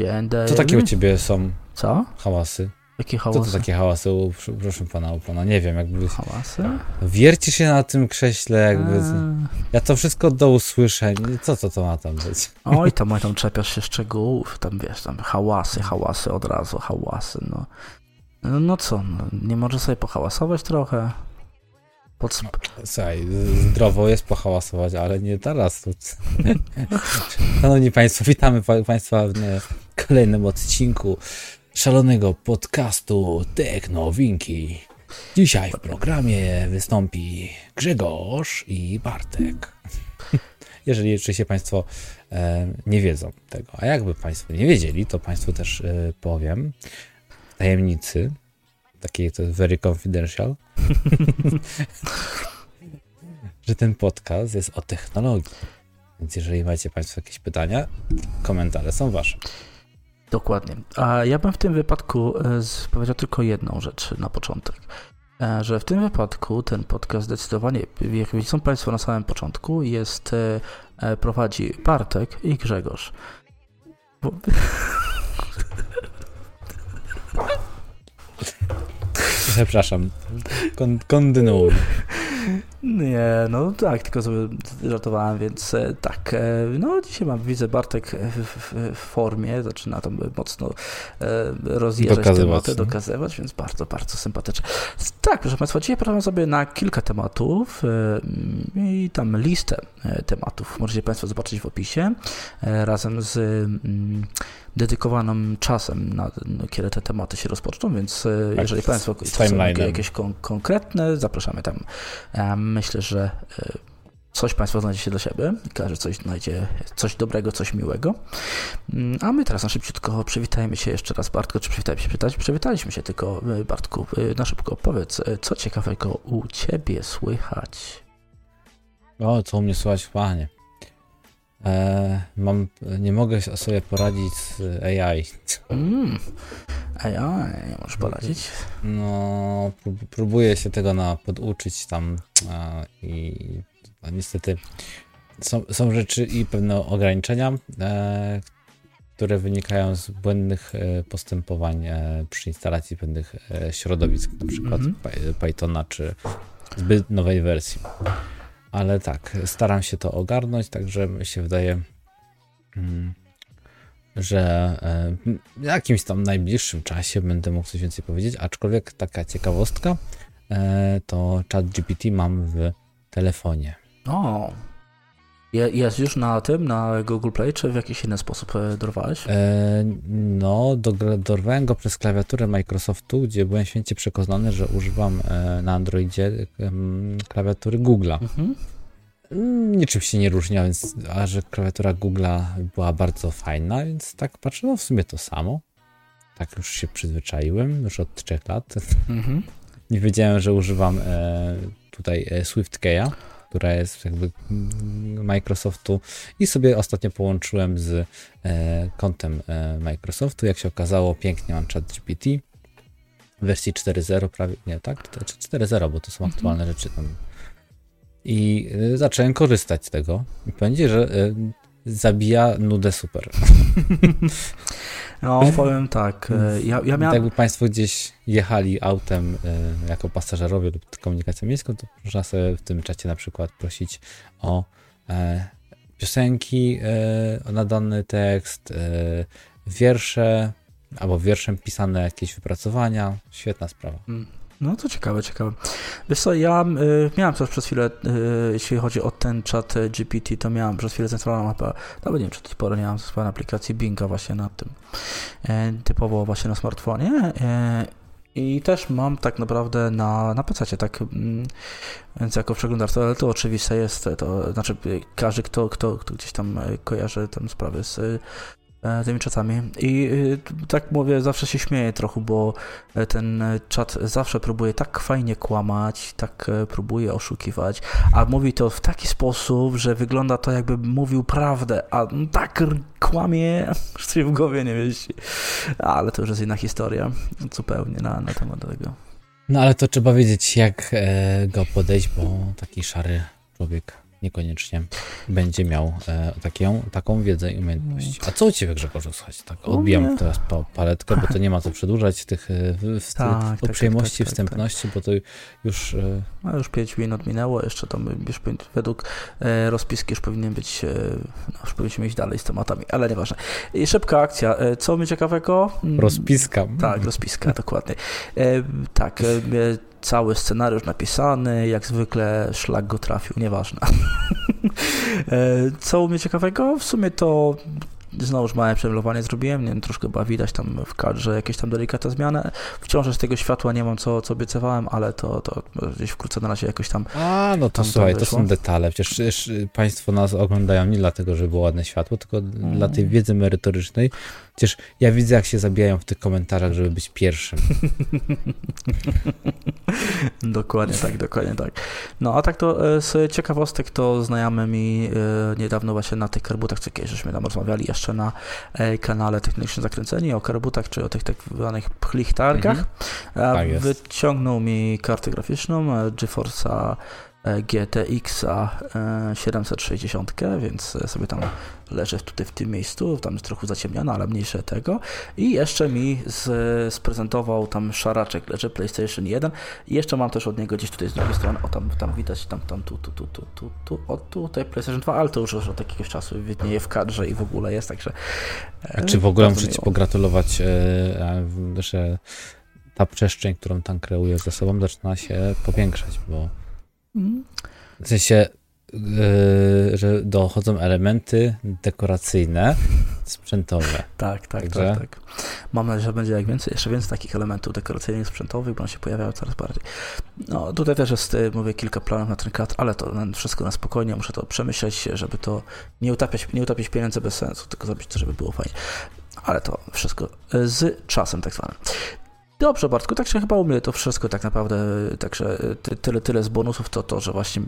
Dzień dobry. Co takie u ciebie są Co? hałasy? Jakie Co hałasy? to takie hałasy, u, proszę pana, u pana? Nie wiem, jakby Hałasy? wierci się na tym krześle, jakby... Eee. Ja to wszystko od dołu słyszę. Co to, to ma tam być? Oj, tam, oj, tam czepiasz się szczegółów, tam wiesz, tam hałasy, hałasy od razu, hałasy, no. No, no co, no, nie może sobie pohałasować trochę? Pod... Słuchaj, zdrowo jest pohałasować, ale nie teraz. Szanowni Państwo, witamy pa- Państwa w kolejnym odcinku szalonego podcastu Technowinki. Dzisiaj w programie wystąpi Grzegorz i Bartek. Jeżeli oczywiście Państwo e, nie wiedzą tego, a jakby Państwo nie wiedzieli, to Państwu też e, powiem tajemnicy, takiej to very confidential, że ten podcast jest o technologii. Więc jeżeli macie Państwo jakieś pytania, komentarze są Wasze. Dokładnie. A ja bym w tym wypadku e, powiedział tylko jedną rzecz na początek. E, Że w tym wypadku ten podcast zdecydowanie, jak widzą Państwo na samym początku, jest e, prowadzi Bartek i Grzegorz. Bo, Przepraszam. Kon- kontynuuj. Nie, no tak, tylko sobie żartowałem, więc e, tak, e, no dzisiaj mam, widzę Bartek w, w, formie, zaczyna tam mocno e, rozjeżdżać Dokazywać, tematy, no. dokazywać, więc bardzo, bardzo sympatycznie. Tak, proszę Państwa, dzisiaj porozmawiam sobie na kilka tematów e, i tam listę tematów możecie Państwo zobaczyć w opisie, razem z mm, dedykowanym czasem, na, na kiedy te tematy się rozpoczną, więc Tak, jeżeli Państwo timeline'em. jakieś kon- konkretne, zapraszamy tam myślę, że e, coś Państwo znajdziecie dla siebie. Każdy coś znajdzie, coś dobrego, coś miłego. Mm, A my teraz na szybciutko przywitajmy się jeszcze raz, Bartku. Czy przywitajmy się? Przywitali- Przywitaliśmy się tylko, e, Bartku. e, Na szybko powiedz, co ciekawego u Ciebie słychać? O, co u mnie słychać, panie. E, mam, nie mogę sobie poradzić z AI. Mm. Ej, a, nie możesz poradzić. No, prób, próbuję się tego na, poduczyć tam i a niestety są, są rzeczy i pewne ograniczenia, e, które wynikają z błędnych e, postępowań e, przy instalacji pewnych e, środowisk, na przykład Mhm. Py- Pythona czy zbyt nowej wersji. Ale tak, staram się to ogarnąć, także mi się wydaje, mm, że e, w jakimś tam najbliższym czasie będę mógł coś więcej powiedzieć, aczkolwiek taka ciekawostka, e, to ChatGPT mam w telefonie. O, jest już na tym, na Google Play, czy w jakiś inny sposób e, dorwałeś? E, no, dogra- dorwałem go przez klawiaturę Microsoftu, gdzie byłem święcie przekonany, że używam e, na Androidzie em, klawiatury Google'a. Mhm. Mm, Niczym się nie różnia, więc a że klawiatura Google'a była bardzo fajna, więc tak patrzę, no w sumie to samo. Tak już się przyzwyczaiłem, już od trzech lat. Mhm. Nie wiedziałem, że używam e, tutaj e, SwiftKey'a, która jest jakby Microsoftu i sobie ostatnio połączyłem z e, kontem e, Microsoftu. Jak się okazało, pięknie mam ChatGPT w wersji 4.0 prawie, nie tak? To- czy 4.0, bo to są Mhm. aktualne rzeczy tam. I e, zacząłem korzystać z tego. I będzie, że e, zabija nudę super. No, powiem tak, e, ja, ja miałem... Jakby Państwo gdzieś jechali autem e, jako pasażerowie lub komunikacją miejską, to można sobie w tym czacie na przykład prosić o e, piosenki na dany tekst, wiersze, albo wierszem pisane jakieś wypracowania. Świetna sprawa. No to ciekawe, ciekawe. Wiesz co, ja y, miałem też przez chwilę, y, jeśli chodzi o ten czat y, GPT, to miałem przez chwilę zainstalowaną mapę, nawet nie wiem, czy do tej pory nie swoją aplikacji Binga właśnie na tym, e, typowo właśnie na smartfonie e, i też mam tak naprawdę na, na PC, tak, mm, więc jako przeglądarce, ale to oczywiste jest, to znaczy y, każdy, kto, kto, kto gdzieś tam y, kojarzy tam sprawy z y, tymi czatami i y, tak mówię, zawsze się śmieję trochę, bo E, ten e, czat zawsze próbuje tak fajnie kłamać, tak e, próbuje oszukiwać, a mówi to w taki sposób, że wygląda to jakby mówił prawdę, a tak kłamie, że sobie w głowie nie mieści. Ale to już jest inna historia, zupełnie na, na temat tego. No ale to trzeba wiedzieć, jak e, go podejść, bo taki szary człowiek niekoniecznie będzie miał e, taką, taką wiedzę i umiejętność. A co u Ciebie Grzegorzu, słuchajcie, tak odbijam teraz pa, paletkę, bo to nie ma co przedłużać tych e, w, Tak, tak, uprzejmości, tak, tak, tak, wstępności, bo to już e, No już 5 minut minęło, jeszcze tam już według e, rozpiski już powinien być, e, no, już powinniśmy iść dalej z tematami, ale nieważne. I szybka akcja. E, co mnie ciekawego? Mm, rozpiska. Tak, rozpiska, dokładnie. Tak, cały scenariusz napisany, jak zwykle szlak go trafił, nieważne. e, co u mnie ciekawego? W sumie to znowuż małe przemalowanie zrobiłem, nie wiem, troszkę chyba widać tam w kadrze jakieś tam delikatne zmiany. Wciąż z tego światła nie mam, co, co obiecywałem, ale to, to gdzieś wkrótce na razie jakoś tam A, no to Tam to słuchaj, to wyszło. są detale. Przecież, Państwo nas oglądają nie dlatego, żeby było ładne światło, tylko Mm. dla tej wiedzy merytorycznej. Przecież ja widzę, jak się zabijają w tych komentarzach, żeby być pierwszym. Dokładnie tak, dokładnie tak. No a tak to e, z ciekawostek to znajomy mi e, niedawno właśnie na tych karbutach, co kiedyś żeśmy tam rozmawiali jeszcze na e, kanale Technicznie Zakręceni o karbutach, czy o tych tak zwanych pchlich targach. Mhm. Tak. Wyciągnął mi kartę graficzną GeForce'a e, GTX-a e, 760, więc e, sobie tam leży tutaj w tym miejscu, tam jest trochę zaciemniona, ale mniejsze tego. I jeszcze mi z, sprezentował tam szaraczek, leży PlayStation 1 i jeszcze mam też od niego gdzieś tutaj z drugiej strony, o tam, tam widać, tam, tam, tu, tu, tu, tu, tu, tu, o tutaj PlayStation 2, ale to już od jakiegoś czasu widnieje w kadrze i w ogóle jest, także... e, A czy w ogóle muszę Ci pogratulować, e, e, że ta przestrzeń, którą tam kreujesz ze sobą, zaczyna się powiększać, bo. W sensie, e, że dochodzą elementy dekoracyjne, sprzętowe. Tak, tak, Także- tak, tak. Mam nadzieję, że będzie jak więcej, jeszcze więcej takich elementów dekoracyjnych, sprzętowych, bo one się pojawiają coraz bardziej. No tutaj też jest, y, mówię, kilka planów na ten kadr, ale to wszystko na spokojnie, muszę to przemyśleć, żeby to nie utapiać, nie utapiać pieniędzy bez sensu, tylko zrobić to, żeby było fajnie. Ale to wszystko y, z czasem tak zwanym. Dobrze, Bartku, także chyba u mnie to wszystko tak naprawdę, także ty, tyle, tyle z bonusów to to, że właśnie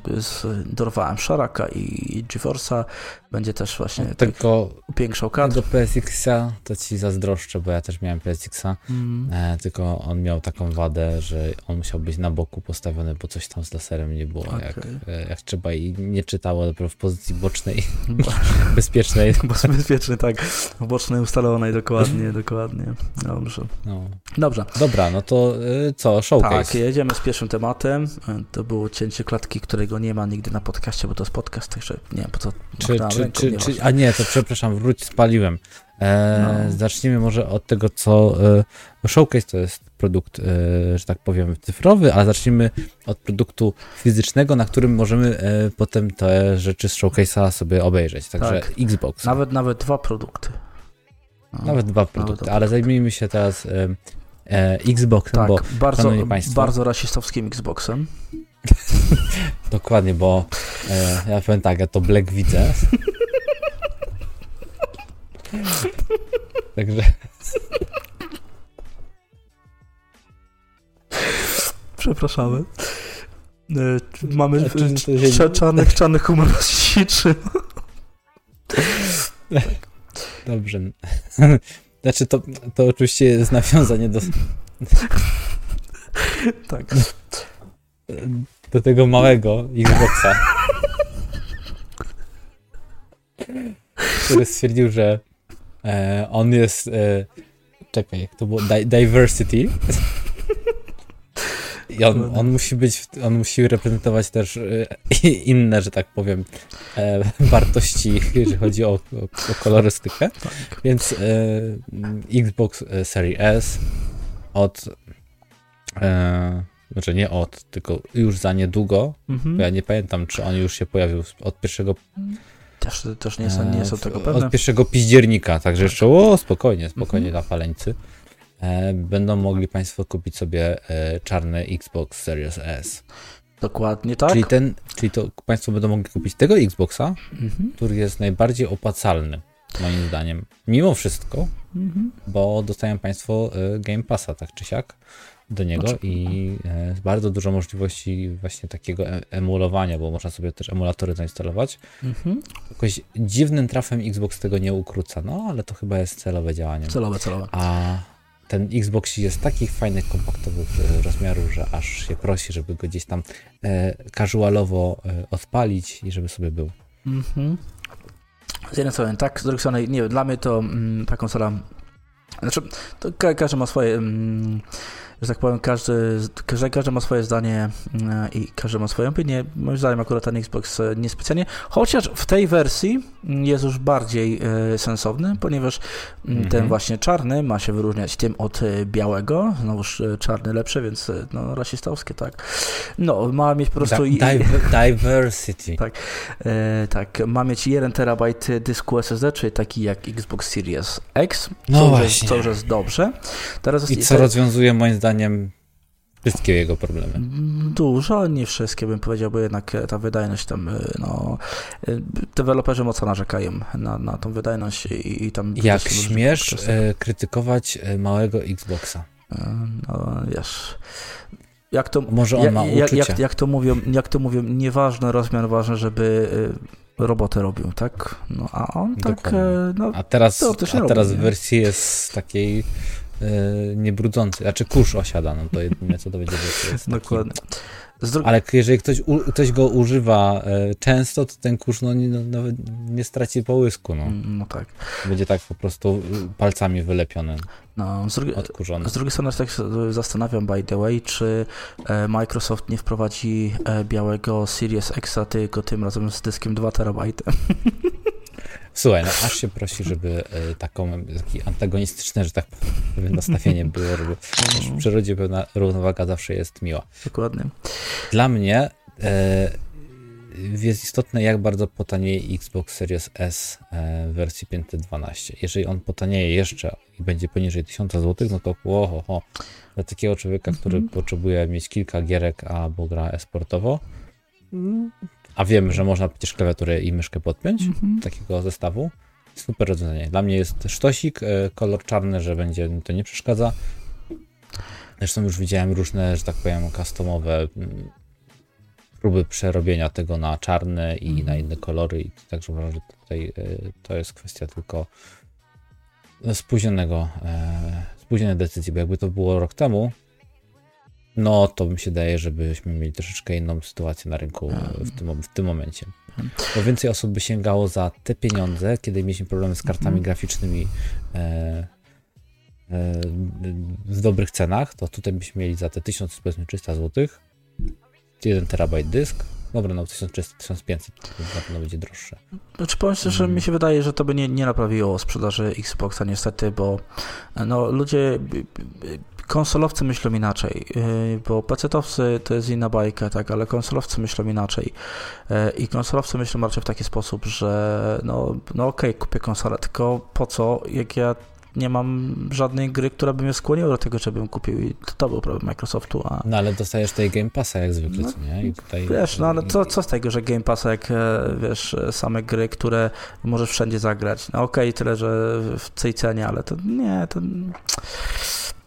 dorwałem Szaraka i GeForce'a, będzie też właśnie tak, Tylko upiększał kadr. tego PSX-a to Ci zazdroszczę, bo ja też miałem PSX-a, Mm. e, tylko on miał taką wadę, że on musiał być na boku postawiony, bo coś tam z laserem nie było jak, Okej. e, jak trzeba i nie czytało dopiero w pozycji bocznej, bezpiecznej. Bo bezpieczny, tak. W bocznej ustalonej, dokładnie, dokładnie. Dobrze. No. Dobrze. Dobra, no to y, co, Tak, showcase. jedziemy z pierwszym tematem. To było cięcie klatki, którego nie ma nigdy na podcaście, bo to jest podcast, także nie wiem po co. Czy, czy, ręką, czy, nieważne. czy, a nie, to przepraszam, wróć, spaliłem. E, No. Zacznijmy może od tego, co. E, showcase to jest produkt, e, że tak powiem, cyfrowy, ale zacznijmy od produktu fizycznego, na którym możemy e, potem te rzeczy z showcase'a sobie obejrzeć. Także Tak. Xbox. Nawet, nawet dwa produkty. No, Nawet dwa produkty, ale zajmijmy się teraz e, Xboxem, Tak, bo bardzo, państwo- bardzo rasistowskim Xboxem. dokładnie, bo e, ja powiem tak, ja to Black widzę. Także Przepraszamy. E, Mamy to się- cza- czarnych, czarnych humor się trzyma. Dobrze. Znaczy, to, to oczywiście jest nawiązanie do, Tak. do tego małego Xboxa, który stwierdził, że e, on jest. E, czekaj, jak to było? Di diversity. I on, on musi być, on musi reprezentować też e, inne, że tak powiem, e, wartości, jeżeli chodzi o, o, o kolorystykę. tak. Więc e, Xbox Series S od. E, znaczy nie od, tylko już za niedługo. Mhm. Bo ja nie pamiętam, czy on już się pojawił od pierwszego. Też, też nie, są, nie są tego pewne. Od pierwszego piździernika, także jeszcze o, spokojnie, spokojnie Mhm. dla faleńcy. E, będą mogli Państwo kupić sobie e, czarny Xbox Series S. Dokładnie tak. Czyli ten, czyli to Państwo będą mogli kupić tego Xboxa, Mhm. który jest najbardziej opłacalny, moim zdaniem. Mimo wszystko, Mhm. bo dostają Państwo y, Game Passa, tak czy siak, do niego i bardzo dużo możliwości właśnie takiego e- emulowania, bo można sobie też emulatory zainstalować. Mhm. Jakoś dziwnym trafem Xbox tego nie ukróca, no ale to chyba jest celowe działanie. Celowe, celowe. A ten Xbox jest takich fajnych, kompaktowych e, rozmiarów, że aż się prosi, żeby go gdzieś tam e, casualowo e, odpalić i żeby sobie był. Mhm. Z jednej strony tak, z drugiej strony nie dla mnie to mm, ta konsola znaczy, to ka każdy ma swoje mm, że tak powiem, każdy, każdy, każdy ma swoje zdanie mm, i każdy ma swoją opinię. Moim zdaniem akurat ten Xbox e, niespecjalnie, chociaż w tej wersji mm, jest już bardziej e, sensowny, ponieważ mm, ten mhm. właśnie czarny ma się wyróżniać tym od e, białego, znowuż czarny lepszy, więc no rasistowskie, tak. No, ma mieć po prostu... Di diversity. tak, e, tak, ma mieć 1 terabajt dysku SSD, czyli taki jak Xbox Series X, no co, właśnie. Jest, co już jest dobrze. Teraz I co rozwiązuje moim zdaniem zdaniem wszystkie jego problemy. Dużo, nie wszystkie bym powiedział, bo jednak ta wydajność tam, y, no, y, deweloperzy mocno narzekają na, na tą wydajność i, i tam... Jak śmiesz e, krytykować e, małego Xboxa? E, no, wiesz... Jak to, Może on ma jak, jak, jak, to mówią, jak to mówią, nieważny rozmiar, ważne, żeby robotę robił, tak? No, a on tak, Dokładnie. tak, no, A teraz, a teraz w wersji jest takiej niebrudzący. Znaczy kurz osiada, no to jedynie co to będzie, to jest Dokładnie. Ale jeżeli ktoś, u, ktoś go używa e, często, to ten kurz no, nie, no, nawet nie straci połysku. No. Mm, no tak. Będzie tak po prostu palcami wylepiony. No, z, drugi, odkurzony. z drugiej strony tak się zastanawiam, by the way, czy e, Microsoft nie wprowadzi białego Series X, tylko tym razem z dyskiem 2 terabajty. Słuchaj, no aż się prosi, żeby e, taką, taki antagonistyczne, że tak powiem, nastawienie było, żeby w przyrodzie pewna równowaga zawsze jest miła. Dokładnie. Dla mnie e, jest istotne, jak bardzo potanieje Xbox Series S e, w wersji 512. Jeżeli on potanieje jeszcze i będzie poniżej 1000 zł, no to oho, ho, dla takiego człowieka, który mm -hmm. potrzebuje mieć kilka gierek albo gra esportowo, a wiem, że można przecież klawiaturę i myszkę podpiąć -hmm. takiego zestawu. Super rozwiązanie. Dla mnie jest sztosik, e, kolor czarny, że będzie to nie przeszkadza. Zresztą już widziałem różne, że tak powiem, customowe mm, próby przerobienia tego na czarne i mm. na inne kolory. I także uważam, że tutaj e, to jest kwestia tylko spóźnionego, e, spóźnionej decyzji, bo jakby to było rok temu, no to mi się daje, żebyśmy mieli troszeczkę inną sytuację na rynku w tym, w tym momencie. Bo więcej osób by sięgało za te pieniądze, kiedy mieliśmy problemy z kartami mhm. graficznymi e, e, w dobrych cenach, to tutaj byśmy mieli za te 1300 zł 1 terabajt dysk, Dobra, no 1300, 1500 na pewno będzie droższe. Znaczy powiem szczerze, że mi się wydaje, że to by nie, nie naprawiło sprzedaży Xboxa niestety, bo no, ludzie konsolowcy myślą inaczej, y, bo pecetowcy to jest inna bajka, tak, ale konsolowcy myślą inaczej. Y, I konsolowcy myślą raczej w taki sposób, że no, no okej, okay, kupię konsolę, tylko po co, jak ja nie mam żadnej gry, która by mnie skłoniła do tego, żebym kupił i to był problem Microsoftu. A... No ale dostajesz tej Game Passa jak zwykle, no, nie? I tutaj... Wiesz, no ale co, co z tego, że Game Passa jak, e, wiesz, same gry, które możesz wszędzie zagrać. No okej, okay, tyle, że w tej cenie, ale to nie, to...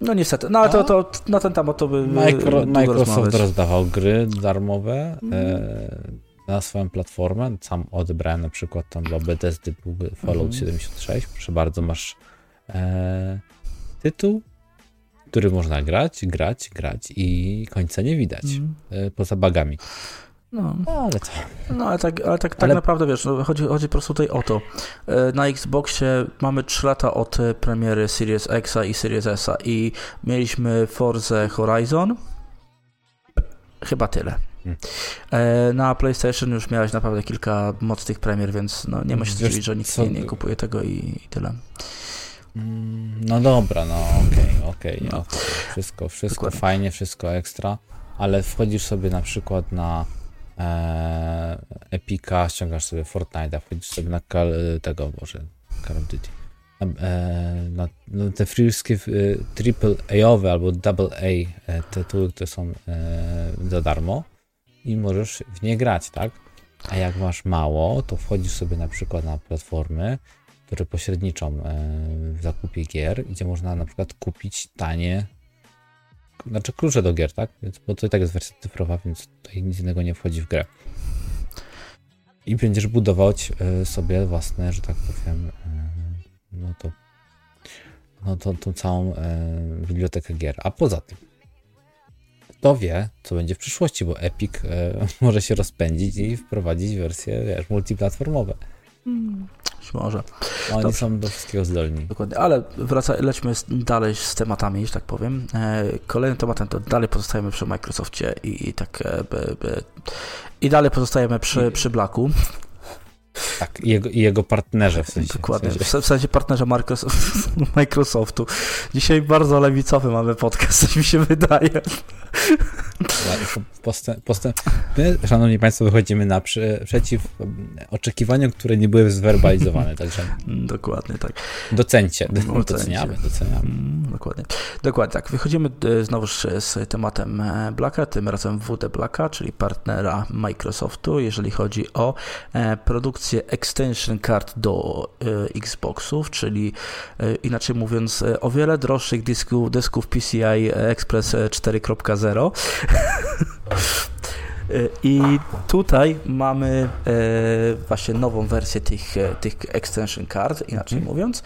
No niestety, no ale to, to na ten temat to by Micro, Microsoft rozmawiać. rozdawał gry darmowe mm. e, na swoją platformę. Sam odebrałem na przykład tam dla Bethesdy Fallout mm. 76. Proszę bardzo, masz e, tytuł, który można grać, grać, grać i końca nie widać mm. e, poza bagami. No, ale co? No, ale tak, ale tak, tak ale... naprawdę wiesz, no, chodzi, chodzi po prostu tutaj o to. E, na Xboxie mamy 3 lata od premiery Series X i Series S i mieliśmy Forza Horizon. Chyba tyle. Hmm. E, na PlayStation już miałeś naprawdę kilka mocnych premier, więc no, nie ma się dziwić, że nikt co... nie, kupuje tego i, i tyle. Mm, no dobra, no okej, okay, okej. Okay, no. Wszystko, wszystko fajnie, wszystko ekstra, ale wchodzisz sobie na przykład na e, Epika, ściągasz sobie Fortnite'a, wchodzisz sobie na Call, tego, Boże, Call of Duty. E, na, na te wszystkie e, triple A-owe albo double A e, tytuły, które są e, za darmo i możesz w nie grać, tak? A jak masz mało, to wchodzisz sobie na przykład na platformy, które pośredniczą e, w zakupie gier, gdzie można na przykład kupić tanie znaczy klucze do gier, tak? Więc, bo to i tak jest wersja cyfrowa, więc tutaj nic innego nie wchodzi w grę. I będziesz budować e, sobie własne, że tak powiem, e, no to no, tą, tą całą bibliotekę gier. A poza tym, kto wie, co będzie w przyszłości, bo Epic może się rozpędzić i wprowadzić wersje wiesz, multiplatformowe. Być może. Oni Dobrze. są do wszystkiego zdolni. Dokładnie, ale wraca, lećmy dalej z tematami, że tak powiem. E, kolejnym tematem to dalej pozostajemy przy Microsoftie i, i tak e, i dalej pozostajemy przy, przy Blacku. Tak, i jego, i jego partnerze w sensie. Dokładnie, W sensie se- w sensie partnerze Microsoft, Microsoftu. Dzisiaj bardzo lewicowy mamy podcast, coś mi się wydaje. Postęp. My, szanowni państwo, wychodzimy naprzeciw oczekiwaniom, które nie były zwerbalizowane, także Dokładnie tak. docencie, Docencie. doceniamy, doceniamy. Mm, Dokładnie. Dokładnie tak. Wychodzimy e, znowuż z tematem e, Blacka, tym razem WD Blacka, czyli partnera Microsoftu, jeżeli chodzi o e, produkcję extension card do Xboxów, czyli inaczej mówiąc o wiele droższych dysków, dysków PCI Express e, 4.0. I tutaj mamy e, właśnie nową wersję tych, e, tych extension card, inaczej Mhm. mówiąc.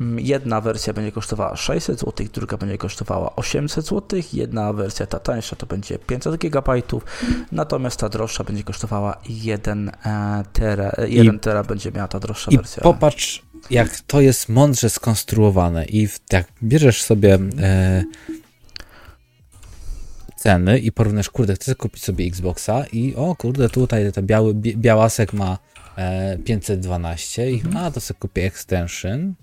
Mm, Jedna wersja będzie kosztowała 600 zł, druga będzie kosztowała 800 zł, jedna wersja ta tańsza to będzie 500 GB, natomiast ta droższa będzie kosztowała 1 e, tera, e, 1 tera będzie miała ta droższa I wersja. popatrz, jak to jest mądrze skonstruowane i jak bierzesz sobie e, ceny i porównasz, kurde, chcę kupić sobie Xboxa i o kurde, tutaj ten biały, białasek ma e, 512 i a, to sobie kupię extension.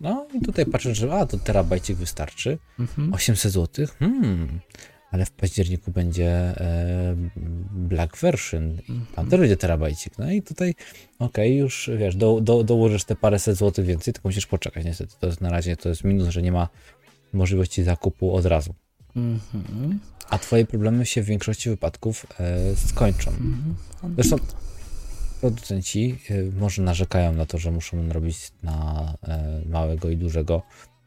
No i tutaj patrzę, że a, to terabajcik wystarczy. Mhm. 800 zł? Hmm. Ale w październiku będzie e, Black Version. Tam też będzie terabajcik. No i tutaj, okej, już wiesz, do, do, dołożysz te paręset złotych więcej, tylko musisz poczekać. Niestety, to jest na razie to jest minus, że nie ma możliwości zakupu od razu. Mhm. A twoje problemy się w większości wypadków e, skończą. Mhm. Zresztą producenci e, może narzekają na to, że muszą robić na e, małego i dużego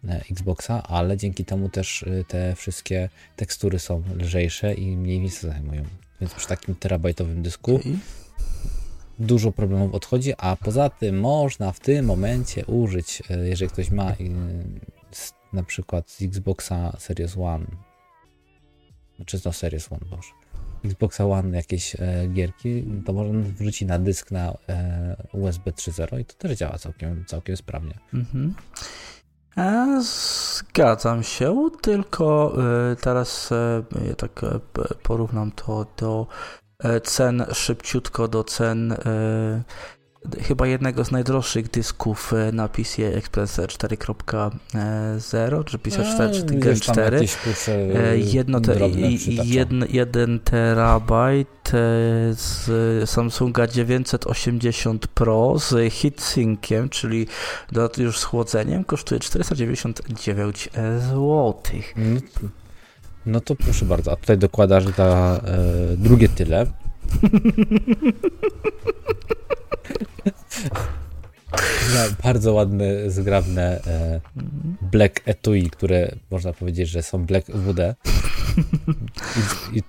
e, Xboxa, ale dzięki temu też e, te wszystkie tekstury są lżejsze i mniej miejsca zajmują. Więc przy takim terabajtowym dysku dużo problemów odchodzi, a poza tym można w tym momencie użyć, e, jeżeli ktoś ma na przykład z Xboxa Series One, czy no Series One, boże, Xboxa One jakieś e, gierki, to można wrzucić na dysk na e, USB 3.0 i to też działa całkiem, całkiem sprawnie. Mhm. E, Zgadzam się, tylko e, teraz e, ja tak e, porównam to do cen szybciutko do cen chyba jednego z najdroższych dysków e, na PCI Express 4.0 czy PCI 4 czy Gen 4. E, Jedno te, jedn, jeden terabajt e, z Samsunga 980 Pro z heatsinkiem, czyli już z chłodzeniem, kosztuje 499 zł. No, no to proszę bardzo, a tutaj dokładasz za e, drugie tyle. Bardzo ładne, zgrabne e, Black Etui, które można powiedzieć, że są Black WD. I, i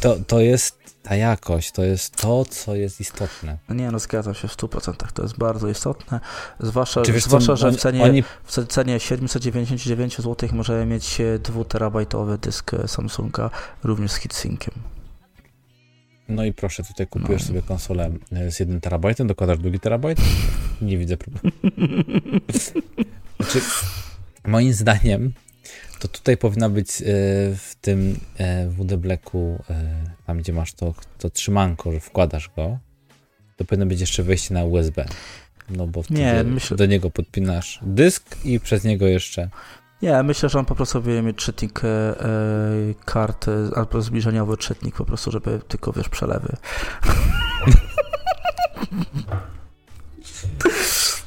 to, to jest ta jakość, to jest to, co jest istotne. No nie, no zgadzam się w 100%, to jest bardzo istotne, zwłaszcza, wiesz, co, zwłaszcza że w cenie, Oni, w cenie 799 zł możemy mieć 2-terabajtowy dysk Samsunga, również z heatsinkiem. No i proszę, tutaj kupujesz No. sobie konsolę e, z 1 terabajtem, dokładasz drugi terabajt. Nie widzę problemu. Znaczy, moim zdaniem, to tutaj powinna być e, w tym e, WD Blacku, tam gdzie masz to, to trzymanko, że wkładasz go, to powinno być jeszcze wejście na USB. No bo wtedy Nie, myślę- do niego podpinasz dysk i przez niego jeszcze. Nie, myślę, że on po prostu mieć czytnik e, e, kart, e, albo zbliżeniowy czytnik po prostu, żeby tylko, wiesz, przelewy.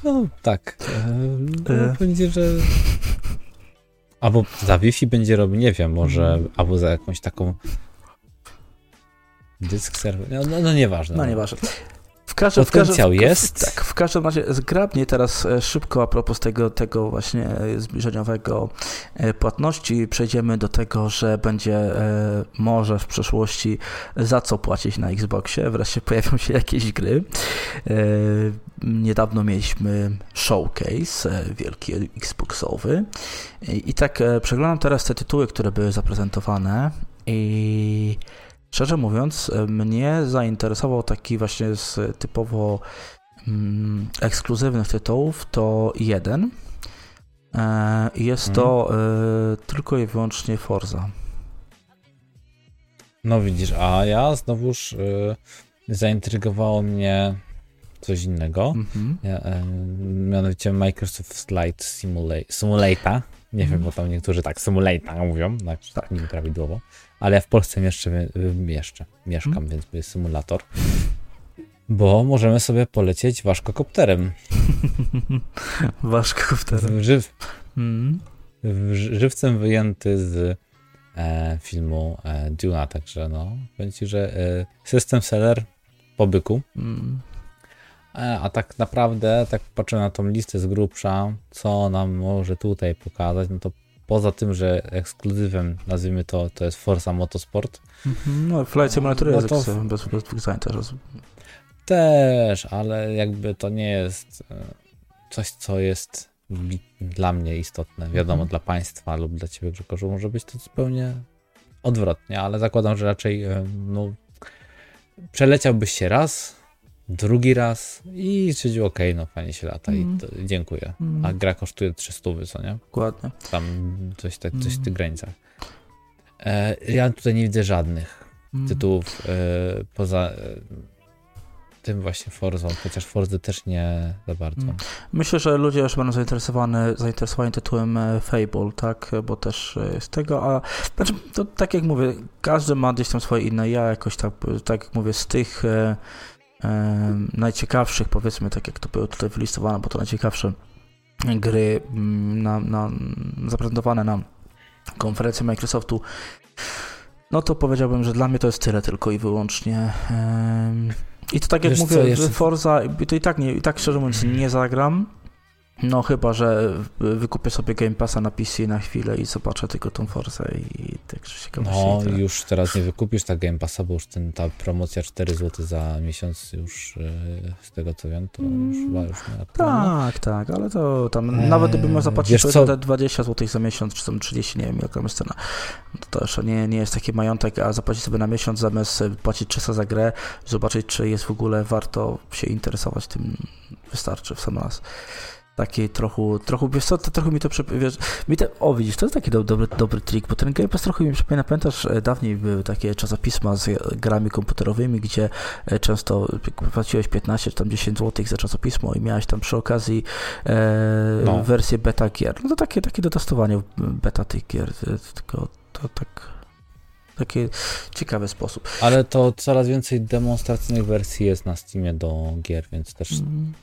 No tak. E, no, E. Będzie, że. Albo za Wi-Fi będzie robił, nie wiem, może, albo za jakąś taką dysk serwer. No, no, no nieważne. No nieważne. W każdym, Potencjał w każdym, jest. Tak, w każdym razie zgrabnie teraz e, szybko a propos tego, tego właśnie e, zbliżeniowego e, płatności przejdziemy do tego, że będzie może w przyszłości za co płacić na Xboxie. Wreszcie pojawią się jakieś gry. Niedawno mieliśmy showcase wielki Xboxowy i tak przeglądam teraz te tytuły, które były zaprezentowane i Szczerze mówiąc, e, mnie zainteresował taki właśnie z typowo mm, ekskluzywnych tytułów to jeden. E, jest hmm. to e, tylko i wyłącznie Forza. No widzisz, a ja znowuż zaintrygowało mnie coś innego. Y, mianowicie Microsoft Flight Simulator. Simulator. Nie mm. wiem, bo tam niektórzy tak Simulator mówią, tak, tak. nieprawidłowo ale ja w Polsce jeszcze, jeszcze mieszkam, hmm? więc jest symulator. Bo możemy sobie polecieć waszkokopterem. waszkokopterem. Żyw, hmm? żywcem wyjęty z e, filmu e, Duna, także no, powiem ci, że e, system seller po byku. Hmm. E, a tak naprawdę, tak patrzę na tą listę z grubsza, co nam może tutaj pokazać, no to poza tym, że ekskluzywem, nazwijmy to, to jest Forza Motorsport. Mhm, no, Flight Simulator no, jest to... bez, bez dwóch też. Też, ale jakby to nie jest e, coś, co jest dla mnie istotne. Wiadomo, mhm. dla państwa lub dla ciebie, Grzegorzu, może być to zupełnie odwrotnie, ale zakładam, że raczej e, no, przeleciałbyś się raz, drugi raz i stwierdził, ok, no fajnie się lata mm. i to, dziękuję. Mm. A gra kosztuje 300, co nie? Dokładnie. Tam coś, tak, coś w tych mhm. granicach. E, ja tutaj nie widzę żadnych mm. tytułów e, poza e, tym właśnie Forzą, chociaż Forzy też nie za bardzo. Mhm. Myślę, że ludzie już będą zainteresowani, zainteresowani tytułem e, Fable, tak, bo też jest tego, a znaczy, to tak jak mówię, każdy ma gdzieś tam swoje inne, ja jakoś tak, tak jak mówię, z tych e, najciekawszych, powiedzmy, tak jak to było tutaj wylistowane, bo to najciekawsze gry mm, na, na, zaprezentowane na konferencji Microsoftu, no to powiedziałbym, że dla mnie to jest tyle tylko i wyłącznie. I to tak jak Wiesz mówię, co, Forza, to i tak, nie, i tak szczerze mówiąc nie zagram, no chyba, że wykupię sobie Game Passa na PC na chwilę i zobaczę tylko tą Force i tak ciekawości. No już teraz nie wykupisz tak Game Passa, bo już ten, ta promocja 4 zł za miesiąc już yy, z tego co wiem, to już chyba już nie Tak, tak, ale to tam eee, nawet gdybym miał zapłacić te 20 zł za miesiąc, czy tam 30, nie wiem jaka jest cena, to, to jeszcze nie, nie jest taki majątek, a zapłacić sobie na miesiąc zamiast płacić 300 za grę, zobaczyć czy jest w ogóle warto się interesować tym, wystarczy w sam raz taki trochę, trochę, wiesz co, to trochę mi to, wiesz, mi te, o widzisz, to jest taki do, dobry, dobry trik, bo ten Game Pass trochę mi przypomina, pamiętasz, e, dawniej były takie czasopisma z grami komputerowymi, gdzie e, często płaciłeś 15 czy tam 10 zł za czasopismo i miałeś tam przy okazji e, no. wersję beta gier, no to takie, takie dotestowanie beta tych gier, tylko to tak taki ciekawy sposób. Ale to coraz więcej demonstracyjnych wersji jest na Steamie do gier, więc też mm.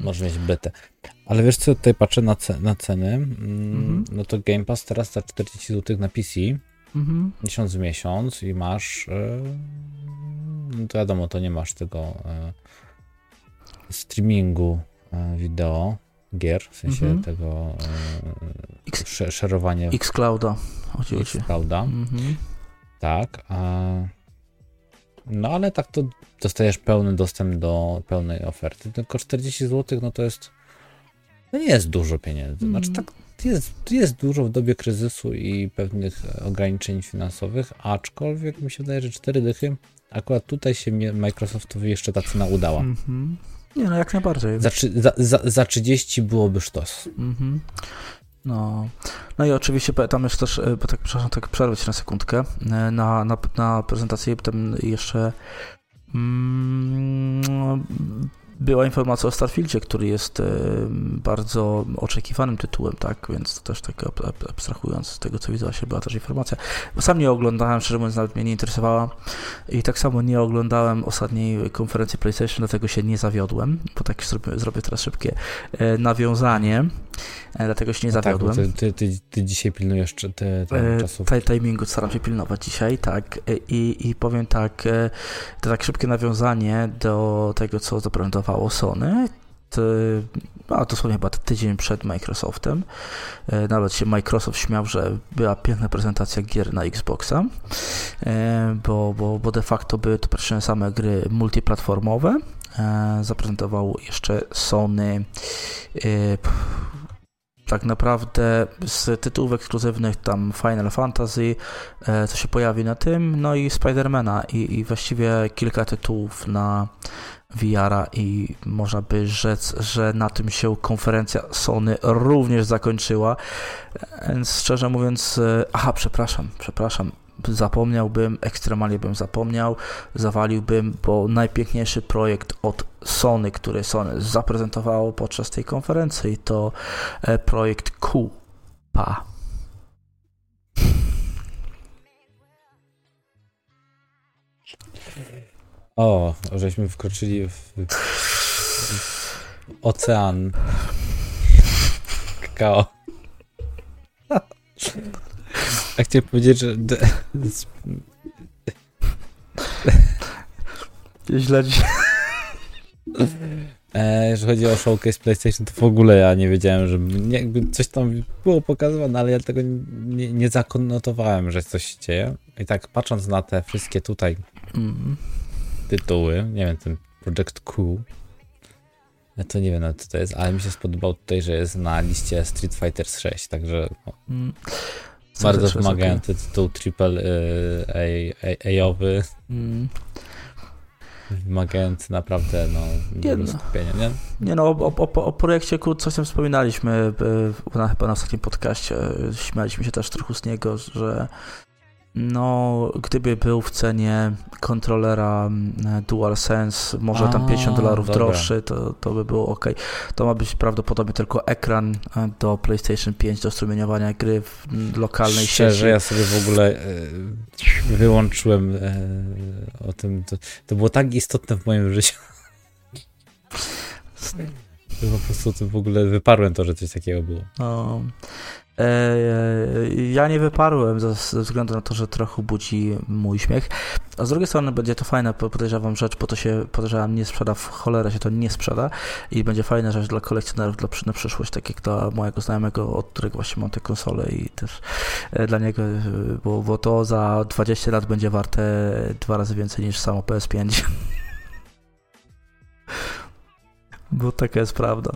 Może mieć betę. Ale wiesz co, tutaj patrzę na, ce na ceny. Mm, mhm. No to Game Pass teraz za 40 zł na PC. Mhm. Miesiąc w miesiąc i masz. Yy, no to wiadomo, to nie masz tego yy, streamingu yy, wideo gier, w sensie mhm. tego yy, szerowania. Xclouda, oczywiście. Xclouda. Mhm. Tak. A no ale tak to dostajesz pełny dostęp do pełnej oferty. Tylko 40 zł, no to jest. No nie jest dużo pieniędzy. Znaczy tak, jest, jest dużo w dobie kryzysu i pewnych ograniczeń finansowych, aczkolwiek mi się wydaje, że 4 dychy, akurat tutaj się Microsoftowi jeszcze ta cena udała. Mm -hmm. Nie, no jak najbardziej. Za, za, za, za 30 byłoby sztos. -hmm. No. no i oczywiście tam jest też, e, bo tak, przepraszam, tak przerwać na sekundkę, e, na, na, na prezentacji tam jeszcze była informacja o Starfieldzie, który jest e, bardzo oczekiwanym tytułem, tak, więc też tak abstrahując z tego, co widzę, się była też informacja. Sam nie oglądałem, szczerze mówiąc, nawet mnie nie interesowała i tak samo nie oglądałem ostatniej konferencji PlayStation, dlatego się nie zawiodłem, bo tak zrobię, zrobię teraz szybkie nawiązanie. Dlatego się nie No tak, zawiodłem. ty, ty, ty, ty dzisiaj pilnujesz te, te E, czasów. Timingu staram się pilnować dzisiaj, tak. E, I, I powiem tak, e, to tak szybkie nawiązanie do tego, co zaprezentowało Sony. To, a dosłownie chyba tydzień przed Microsoftem. E, Nawet się Microsoft śmiał, że była piękna prezentacja gier na Xboxa, e, bo, bo, bo de facto były to praktycznie same gry multiplatformowe. E, Zaprezentował jeszcze Sony e, tak naprawdę z tytułów ekskluzywnych tam Final Fantasy, e, co się pojawi na tym, no i Spidermana i, i właściwie kilka tytułów na VR-a i można by rzec, że na tym się konferencja Sony również zakończyła. Więc szczerze mówiąc, e, aha, przepraszam, przepraszam, zapomniałbym, ekstremalnie bym zapomniał, zawaliłbym, bo najpiękniejszy projekt od Sony, który Sony zaprezentowało podczas tej konferencji, to e, projekt Kupa. O, żeśmy wkroczyli w, ocean kakao. A chciałem powiedzieć, że Źle dziś. e, jeżeli chodzi o showcase PlayStation, to w ogóle ja nie wiedziałem, że nie, jakby coś tam było pokazywane, ale ja tego nie, nie zakonotowałem, że coś się dzieje. I tak patrząc na te wszystkie tutaj Mm. tytuły, nie wiem, ten Project Q, to nie wiem nawet co to jest, ale mi się spodobał tutaj, że jest na liście Street Fighter 6, także no, Mm. Bardzo wymagający tytuł triple y, A-owy, Mm. wymagający naprawdę no, Nie no. skupienia, nie? Nie no, o, o, o projekcie Q coś tam wspominaliśmy e, na, chyba na ostatnim podcaście. Śmialiśmy się też trochę z niego, że no, gdyby był w cenie kontrolera mm, DualSense, może tam A, 50 dolarów droższy, to, to by było ok. To ma być prawdopodobnie tylko ekran e, do PlayStation 5 do strumieniowania gry w lokalnej Szczerze, sieci. ja sobie w ogóle y, wyłączyłem y, o tym, to, to było tak istotne w moim życiu, po prostu w ogóle wyparłem to, że coś takiego było. No. E, ja nie wyparłem ze, względu na to, że trochę budzi mój śmiech. A z drugiej strony będzie to fajna, po- podejrzewam, rzecz, bo to się, podejrzewam, nie sprzeda, w cholerę się to nie sprzeda i będzie fajna rzecz dla kolekcjonerów dla, na przyszłość, tak jak dla mojego znajomego, od którego właśnie mam tę konsolę i też e, dla niego, e, bo, bo to za 20 lat będzie warte dwa razy więcej niż samo PS5. Bo taka jest prawda.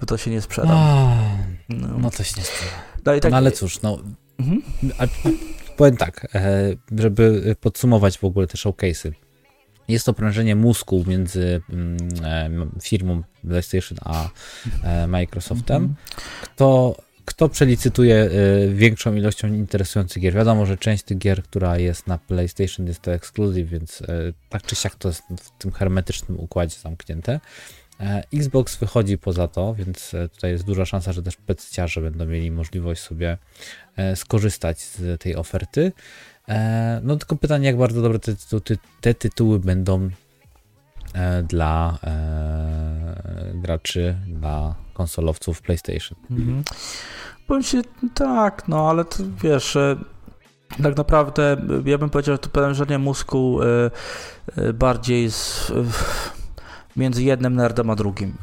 Bo to się nie sprzeda. No, no to się nie sprawdza. no tak, No ale cóż, no Mhm. a, powiem tak, e, żeby podsumować w ogóle te showcase'y. Jest to prężenie mózgu między mm, e, firmą PlayStation a e, Microsoftem. Mhm. Kto, kto przelicytuje większą ilością interesujących gier? Wiadomo, że część tych gier, która jest na PlayStation jest to ekskluzyw, więc tak czy siak to jest w tym hermetycznym układzie zamknięte. E, Xbox wychodzi poza to, więc e, tutaj jest duża szansa, że też pecciarze będą mieli możliwość sobie e, skorzystać z tej oferty. No tylko pytanie, jak bardzo dobre te, te tytuły będą dla e, graczy, dla konsolowców PlayStation. Mhm. Powiem tak, no ale to wiesz, tak naprawdę ja bym powiedział, że to prężenie mózgu e, e, bardziej z, e, między jednym nerdem a drugim.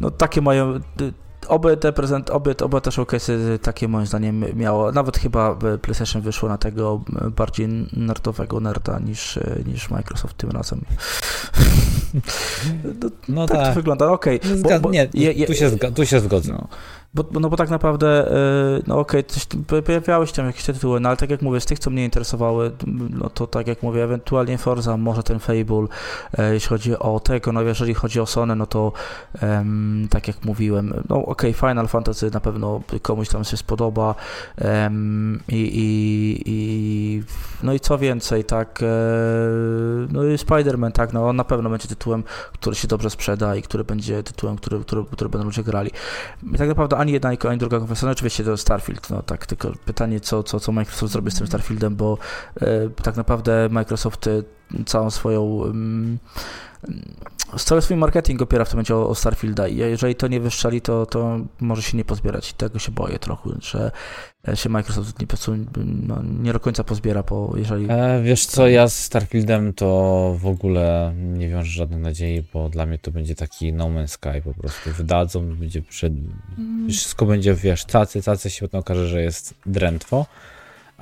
No takie mają. Oby te prezent, oby, oba te showcase'y takie moim zdaniem miało, nawet chyba PlayStation wyszło na tego bardziej nerdowego nerda niż, niż Microsoft tym razem. No, No tak, to wygląda, okej. Bo- nie, tu, się tu się zgodzę. No. Bo, no bo tak naprawdę, e, no okej, tam- pojawiały się tam jakieś tytuły, no ale tak jak mówię, z tych, co mnie interesowały, no to tak jak mówię, ewentualnie Forza, może ten Fable, e, jeśli chodzi o tego, no jeżeli chodzi o Sony, no to em, tak jak mówiłem, no okej, Final Fantasy na pewno komuś tam się spodoba em, i, i, i no i co więcej, tak, e, no i Spider-Man, tak, no on na pewno będzie tytułem, który się dobrze sprzeda i który będzie tytułem, który, który, który będą ludzie grali. I tak naprawdę ani jedna, ani druga konferencja, no oczywiście to Starfield, no tak, tylko pytanie, co, co, co Microsoft zrobi z tym Starfieldem, bo e, tak naprawdę Microsoft e, całą swoją cały swój marketing opiera w tym momencie o, o Starfielda i jeżeli to nie wyszczeli, to, to może się nie pozbierać. Tego się boję trochę, że się Microsoft nie, no, nie do końca pozbiera, bo jeżeli... E, wiesz co, ja z Starfieldem to w ogóle nie wiążę żadnych nadziei, bo dla mnie to będzie taki No Man's Sky po prostu. Wydadzą, będzie przed... Mm. Wszystko będzie, wiesz, tacy, tacy się potem okaże, że jest drętwo.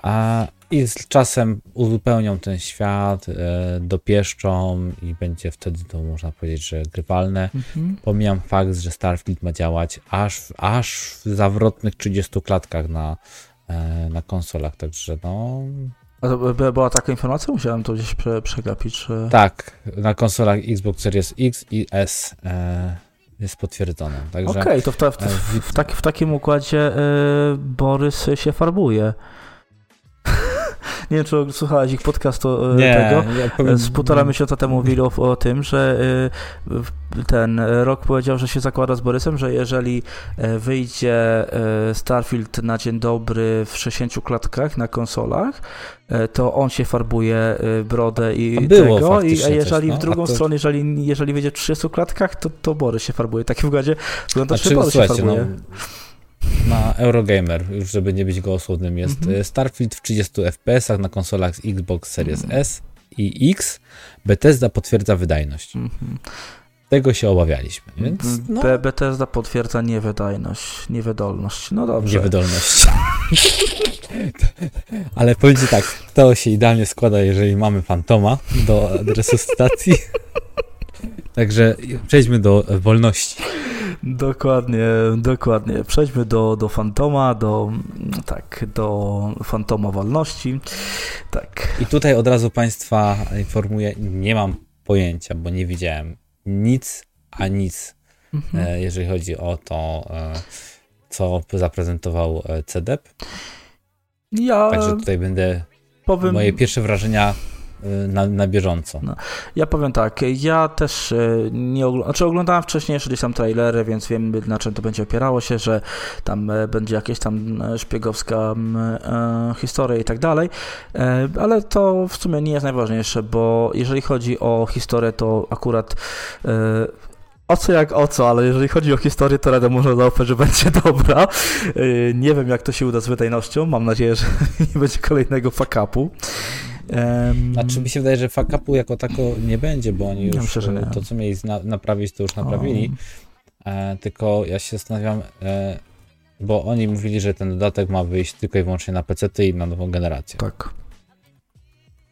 A, I z czasem uzupełnią ten świat, e, dopieszczą i będzie wtedy to można powiedzieć, że grywalne. Mhm. Pomijam fakt, że Starfield ma działać aż, aż w zawrotnych 30 klatkach na, e, na konsolach, także no... A to była taka informacja? Musiałem to gdzieś prze, przegapić, że... Tak, na konsolach Xbox Series X i S e, jest potwierdzone. Okej, okay, to w, ta, w, w, w, tak, w takim układzie e, Borys się farbuje. Nie wiem, czy słuchałeś ich podcastu e, nie, tego. Ja powiem... Z półtora miesiąca temu mówili o, o, tym, że e, ten rok powiedział, że się zakłada z Borysem, że jeżeli e, wyjdzie Starfield na dzień dobry w 60 klatkach na konsolach, to on się farbuje brodę i tego, i, a jeżeli coś, no? w drugą to... stronę, jeżeli, jeżeli wyjdzie w 30 klatkach, to, to Borys się farbuje. W takim układzie wygląda, że Borys się farbuje. No na Eurogamer, już żeby nie być gołosłownym, jest mm -hmm. Starfield w 30 FPS-ach na konsolach z Xbox Series mm -hmm. S i X. Bethesda potwierdza wydajność. Mm -hmm. Tego się obawialiśmy, więc no. Be Bethesda potwierdza niewydajność, niewydolność. No dobrze. Niewydolność. Ale powiedzcie tak, to się idealnie składa, jeżeli mamy Fantoma do resuscytacji. Także przejdźmy do wolności. Dokładnie, dokładnie. Przejdźmy do, do Fantoma, do, tak, do Fantoma Wolności. Tak. I tutaj od razu Państwa informuję, nie mam pojęcia, bo nie widziałem nic, a nic, mhm. E, jeżeli chodzi o to, e, co zaprezentował e, CDEP. Ja Także tutaj będę powiem... moje pierwsze wrażenia na, na bieżąco. No. Ja powiem tak, ja też y, nie znaczy oglądałem wcześniej gdzieś tam trailery, więc wiem na czym to będzie opierało się, że tam e, będzie jakieś tam szpiegowska e, historia i tak dalej, ale to w sumie nie jest najważniejsze, bo jeżeli chodzi o historię, to akurat o co jak o co, ale jeżeli chodzi o historię, to radę można zaufać, że będzie dobra. Nie wiem, jak to się uda z wydajnością. Mam nadzieję, że nie będzie kolejnego fuck-upu. Um, znaczy mi się wydaje, że fuck upu jako tako nie będzie, bo oni już myślę, to, co mieli naprawić, to już naprawili. E, tylko ja się zastanawiam, e, bo oni mówili, że ten dodatek ma wyjść tylko i wyłącznie na PC i na nową generację. Tak.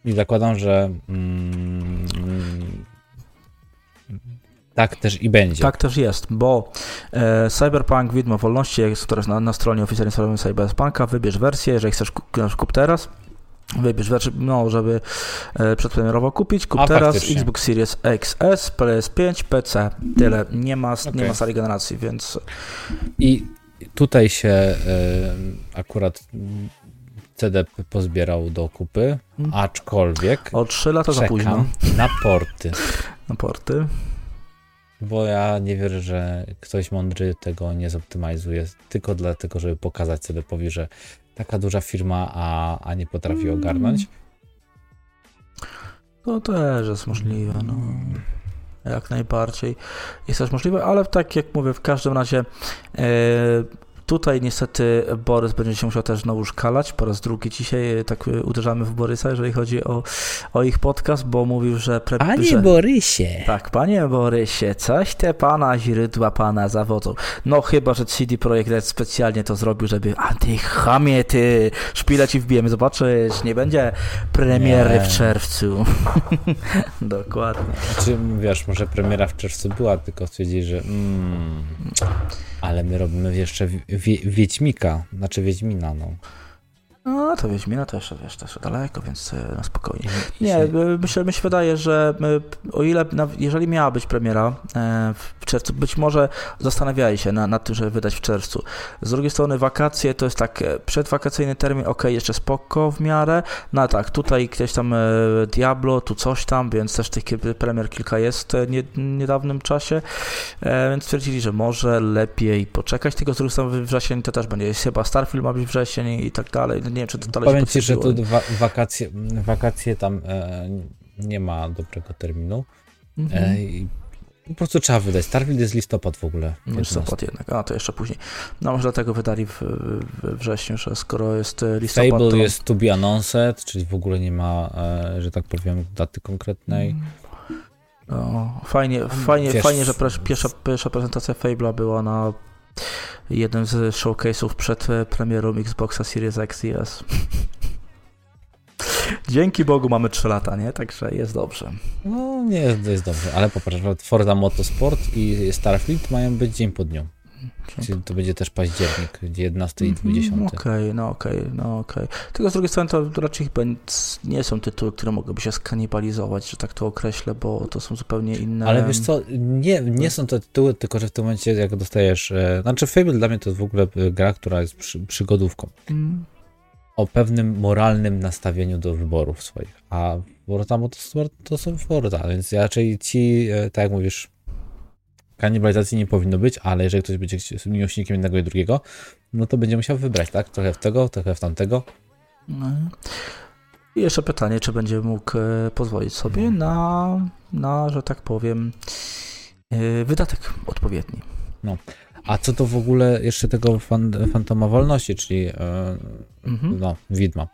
I zakładam, że mm, tak też i będzie. Tak też jest, bo e, Cyberpunk Widmo Wolności, jest teraz na, na stronie oficjalnej Cyberpunka, wybierz wersję, jeżeli chcesz kup teraz, Wybierz, znaczy, no, żeby e, przedpremierowo kupić. Kup A, teraz faktycznie. Xbox Series XS, PS5, PC. Tyle. Nie ma, okay. nie ma sali generacji, więc. I tutaj się e, akurat CD pozbierał do kupy, hmm. aczkolwiek. O 3 lata za późno. Na porty. na porty. Bo ja nie wierzę, że ktoś mądry tego nie zoptymalizuje tylko dlatego, żeby pokazać powie, że taka duża firma, a, a nie potrafi mm. ogarnąć. To też jest możliwe, no. Jak najbardziej jest też możliwe, ale tak jak mówię, w każdym razie e, Tutaj niestety Borys będzie się musiał też znowu szkalać. Po raz drugi dzisiaj e, tak e, uderzamy w Borysa, jeżeli chodzi o, o ich podcast, bo mówił, że... Pre, panie że, Borysie! Tak, panie Borysie, coś te pana źródła pana zawodzą. No chyba, że CD Projekt Red specjalnie to zrobił, żeby a ty chamie, ty, szpile ci wbijemy, zobaczysz, nie będzie premiery nie. w czerwcu. Dokładnie. Znaczy, wiesz, może premiera w czerwcu była, tylko stwierdzili, że mm, ale my robimy jeszcze wie, Wiedźmika, znaczy Wiedźmina, no. No, to Wiedźmina to jeszcze, wiesz, też daleko, więc e, na spokojnie. Nie, e, myślę, mi się wydaje, że e, o ile, jeżeli miała być premiera w czerwcu, być może zastanawiali się nad, nad tym, żeby wydać w czerwcu. Z drugiej strony wakacje to jest tak, przedwakacyjny termin, ok, jeszcze spoko w miarę, no tak, tutaj gdzieś tam Diablo, tu coś tam, więc też tych premier kilka jest w niedawnym czasie, więc stwierdzili, że może lepiej poczekać, tylko z drugiej strony wrzesień to też będzie, jest chyba Starfield ma być wrzesień i tak dalej, nie wiem, czy to dalej Powiem Ci, że tu wa wakacje, wakacje tam e, nie ma dobrego terminu. Mhm. E, i po prostu trzeba wydać. Starfield jest listopad w ogóle. Listopad jednak, a to jeszcze później. No może dlatego wydali w, we wrześniu, że skoro jest e, listopad, Fable to... jest to be announced, czyli w ogóle nie ma, e, że tak powiem, daty konkretnej. No, fajnie, fajnie, Wiesz- fajnie, że pierwsza, pierwsza prezentacja Fable'a była na jednym z showcase'ów przed e, premierą Xboxa Series X i S. Dzięki Bogu mamy 3 lata, nie? Także jest dobrze. No nie jest dobrze, ale popatrz, Forza Motorsport i Starfield mają być dzień po dniu. Czyli to będzie też październik, 11 i 20. Mhm, Okej, no okej, no okej. Tylko z drugiej strony to raczej chyba nie są tytuły, które mogłyby się skanibalizować, że tak to określę, bo to są zupełnie inne... Ale wiesz co, nie, nie są to tytuły, tylko że w tym momencie jak dostajesz... E, znaczy Fable dla mnie to jest w ogóle e, gra, która jest przy, przygodówką. Mm, O pewnym moralnym nastawieniu do wyborów swoich. A Forza Motorsport to są Forza, więc raczej ci, e, tak jak mówisz, kanibalizacji nie powinno być, ale jeżeli ktoś będzie miłośnikiem jednego i drugiego, no to będzie musiał wybrać, tak? Trochę w tego, trochę w tamtego. No. I jeszcze pytanie, czy będzie mógł e, pozwolić sobie Mhm. na, na, że tak powiem, e, wydatek odpowiedni. A co to w ogóle jeszcze tego fan, Fantoma Wolności, czyli e, Mhm. no, widma.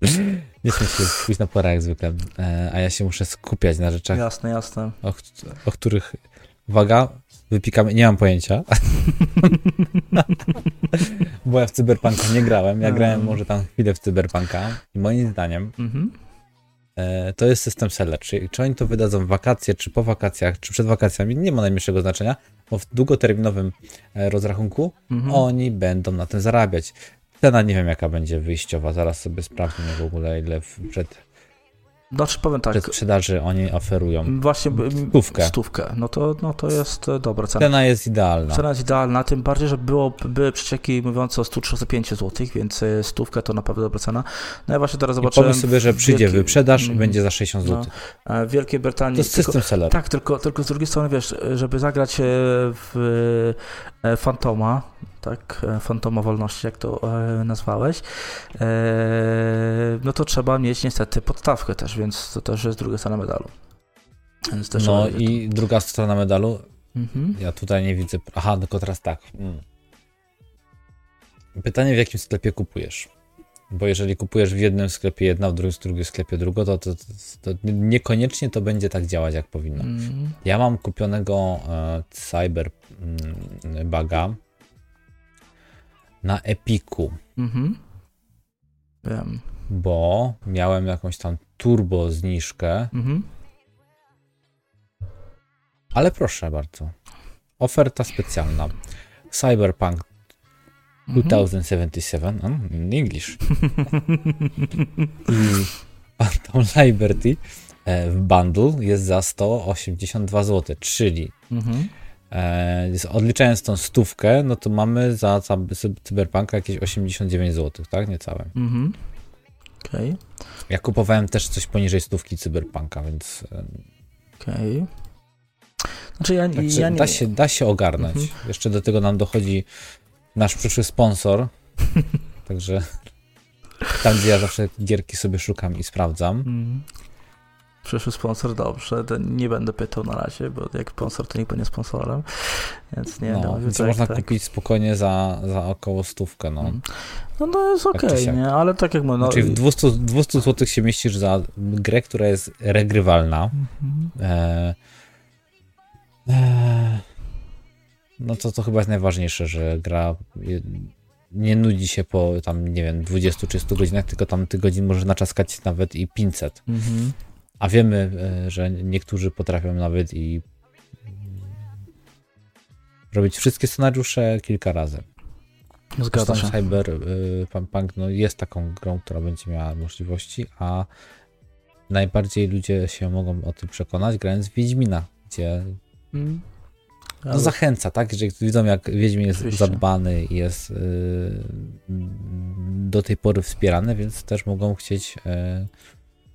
Nie śmiej się pójść na porę jak zwykle, e, a ja się muszę skupiać na rzeczach, Jasne, jasne. o, o których, uwaga, wypikamy, nie mam pojęcia, bo ja w Cyberpunka nie grałem, ja grałem może tam chwilę w Cyberpunka i moim zdaniem Mhm. e, to jest system seller, czyli czy oni to wydadzą w wakacje, czy po wakacjach, czy przed wakacjami, nie ma najmniejszego znaczenia, bo w długoterminowym e, rozrachunku Mhm. oni będą na tym zarabiać. Cena nie wiem jaka będzie wyjściowa, zaraz sobie sprawdzimy w ogóle ile przed, Znaczy powiem tak, przed sprzedaży oni oferują. właśnie Stówkę. stówkę, no to, no to jest e, dobra cena. Cena jest idealna. Cena jest idealna, tym bardziej, że było, były przecieki mówiące o 135 zł, więc e, stówkę to naprawdę dobra cena. No ja właśnie teraz I zobaczyłem... pomyśl sobie, że przyjdzie wielki- wyprzedaż i Mhm. będzie za 60 No. zł. e, W Wielkiej Brytanii... To jest tylko- system seller. Tak, tylko, tylko z drugiej strony, wiesz, żeby zagrać w Fantoma, tak, e, Fantoma Wolności, jak to e, nazwałeś, e, no to trzeba mieć niestety podstawkę też, więc to też jest druga strona medalu. No i druga strona medalu, Mhm. ja tutaj nie widzę. Aha, tylko teraz tak. Mm. Pytanie, w jakim sklepie kupujesz? Bo jeżeli kupujesz w jednym sklepie jedna, w drugim, w drugim sklepie drugo, to, to, to, to niekoniecznie to będzie tak działać, jak powinno. Mhm. Ja mam kupionego e, Cyber mm, Baga na Epiku, Mhm. Wiem. bo miałem jakąś tam turbo zniżkę, Mhm. ale proszę bardzo. Oferta specjalna. Cyberpunk Mhm. 2077, mm, in English. I Phantom Liberty e, w bundle jest za 182 zł, czyli Mhm. e, jest- odliczając tą stówkę, no to mamy za Cyberpunka jakieś 89 zł, tak? Niecałe. Mhm. Okej, Ja kupowałem też coś poniżej stówki Cyberpunka, więc e, okej. Znaczy ja, także ja nie... da, się, da się ogarnąć. Mhm. Jeszcze do tego nam dochodzi nasz przyszły sponsor, także tam, gdzie ja zawsze gierki sobie szukam i sprawdzam. Mhm. Przyszły sponsor, dobrze, to nie będę pytał na razie, bo jak sponsor, to nikt będzie sponsorem, więc nie, no, no, więc tak, można tak. kupić spokojnie za, za około stówkę. No. Mhm. No to jest okej, siak. nie, ale tak jak mówię, no... Czyli w 200, 200 zł się mieścisz za grę, która jest regrywalna. Mhm. E, e, no to to chyba jest najważniejsze, że gra nie nudzi się po tam, nie wiem, 20 czy 100 godzinach, tylko tam tych godzin może naczaskać nawet i 500. Mhm. A wiemy, e, że niektórzy potrafią nawet i mm, robić wszystkie scenariusze kilka razy. Zgadza się. Cyber y, no, jest taką grą, która będzie miała możliwości, a najbardziej ludzie się mogą o tym przekonać grając w Wiedźmina, gdzie no, Ale- zachęca, tak? Jeżeli widzą, jak Wiedźmin jest Oczywiście. zadbany i jest y, do tej pory wspierany, więc też mogą chcieć y,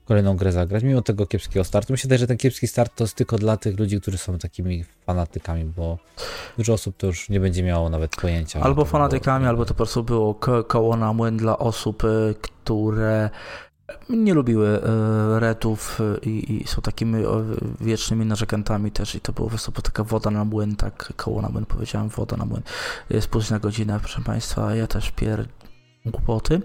kolejną grę zagrać, mimo tego kiepskiego startu. Myślę, że ten kiepski start to jest tylko dla tych ludzi, którzy są takimi fanatykami, bo dużo osób to już nie będzie miało nawet pojęcia. Albo fanatykami, albo to po prostu było koło na młyn dla osób, y, które nie lubiły y, retów i, i, są takimi wiecznymi narzekantami też i to było po prostu taka woda na młyn, tak koło na młyn powiedziałem, woda na młyn. Jest późna godzina, proszę Państwa, ja też pier głupoty.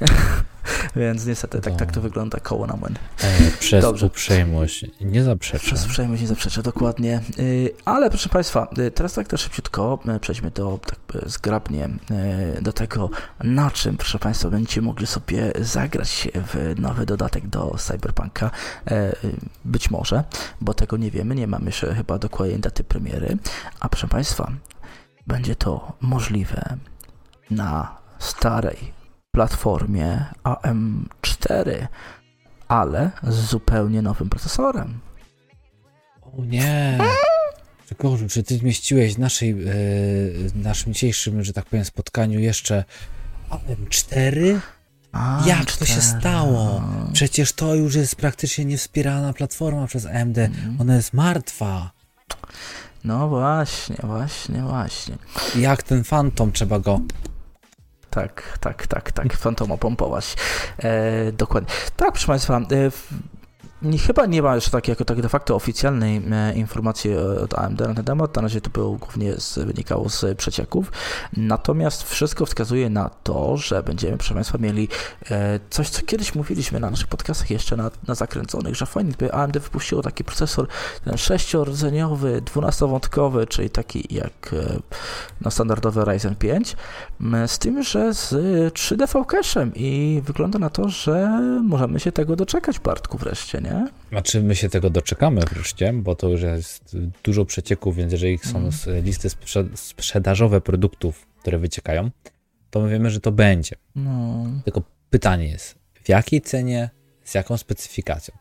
Więc niestety tak, tak to no. wygląda koło na młyn. E, przez Dobrze. uprzejmość nie zaprzeczę. Przez uprzejmość nie zaprzeczę, dokładnie. Y, ale proszę Państwa, y, teraz tak to szybciutko y, przejdźmy do, tak zgrabnie, do tego, na czym, proszę Państwa, będziecie mogli sobie zagrać w nowy dodatek do Cyberpunka. E, być może, bo tego nie wiemy, nie mamy jeszcze chyba dokładnej daty premiery. A proszę Państwa, będzie to możliwe na starej platformie AM4, ale z zupełnie nowym procesorem. O nie! Grzegorzu, czy ty zmieściłeś w naszej, e, naszym dzisiejszym, że tak powiem, spotkaniu jeszcze AM4? A, Jak 4. to się stało? Przecież to już jest praktycznie niewspierana platforma przez AMD. Mm. Ona jest martwa. No właśnie, właśnie, właśnie. Jak ten Phantom trzeba go tak, tak, tak, tak, fantoma pompować. E, dokładnie. Tak, proszę Państwa, e, chyba nie ma jeszcze takiej jako tak de facto oficjalnej e, informacji od AMD na ten temat. Na razie to było głównie z, wynikało z przecieków. Natomiast wszystko wskazuje na to, że będziemy, proszę Państwa, mieli e, coś, co kiedyś mówiliśmy na naszych podcastach jeszcze na, na zakręconych, że fajnie by AMD wypuściło taki procesor ten sześciordzeniowy, dwunastowątkowy, czyli taki jak e, no, standardowy Ryzen 5, z tym, że z 3D cache'em i wygląda na to, że możemy się tego doczekać, Bartku, wreszcie, nie? Znaczy my się tego doczekamy wreszcie, bo to już jest dużo przecieków, więc jeżeli są mm. listy sprzedażowe produktów, które wyciekają, to my wiemy, że to będzie. No. Tylko pytanie jest, w jakiej cenie, z jaką specyfikacją?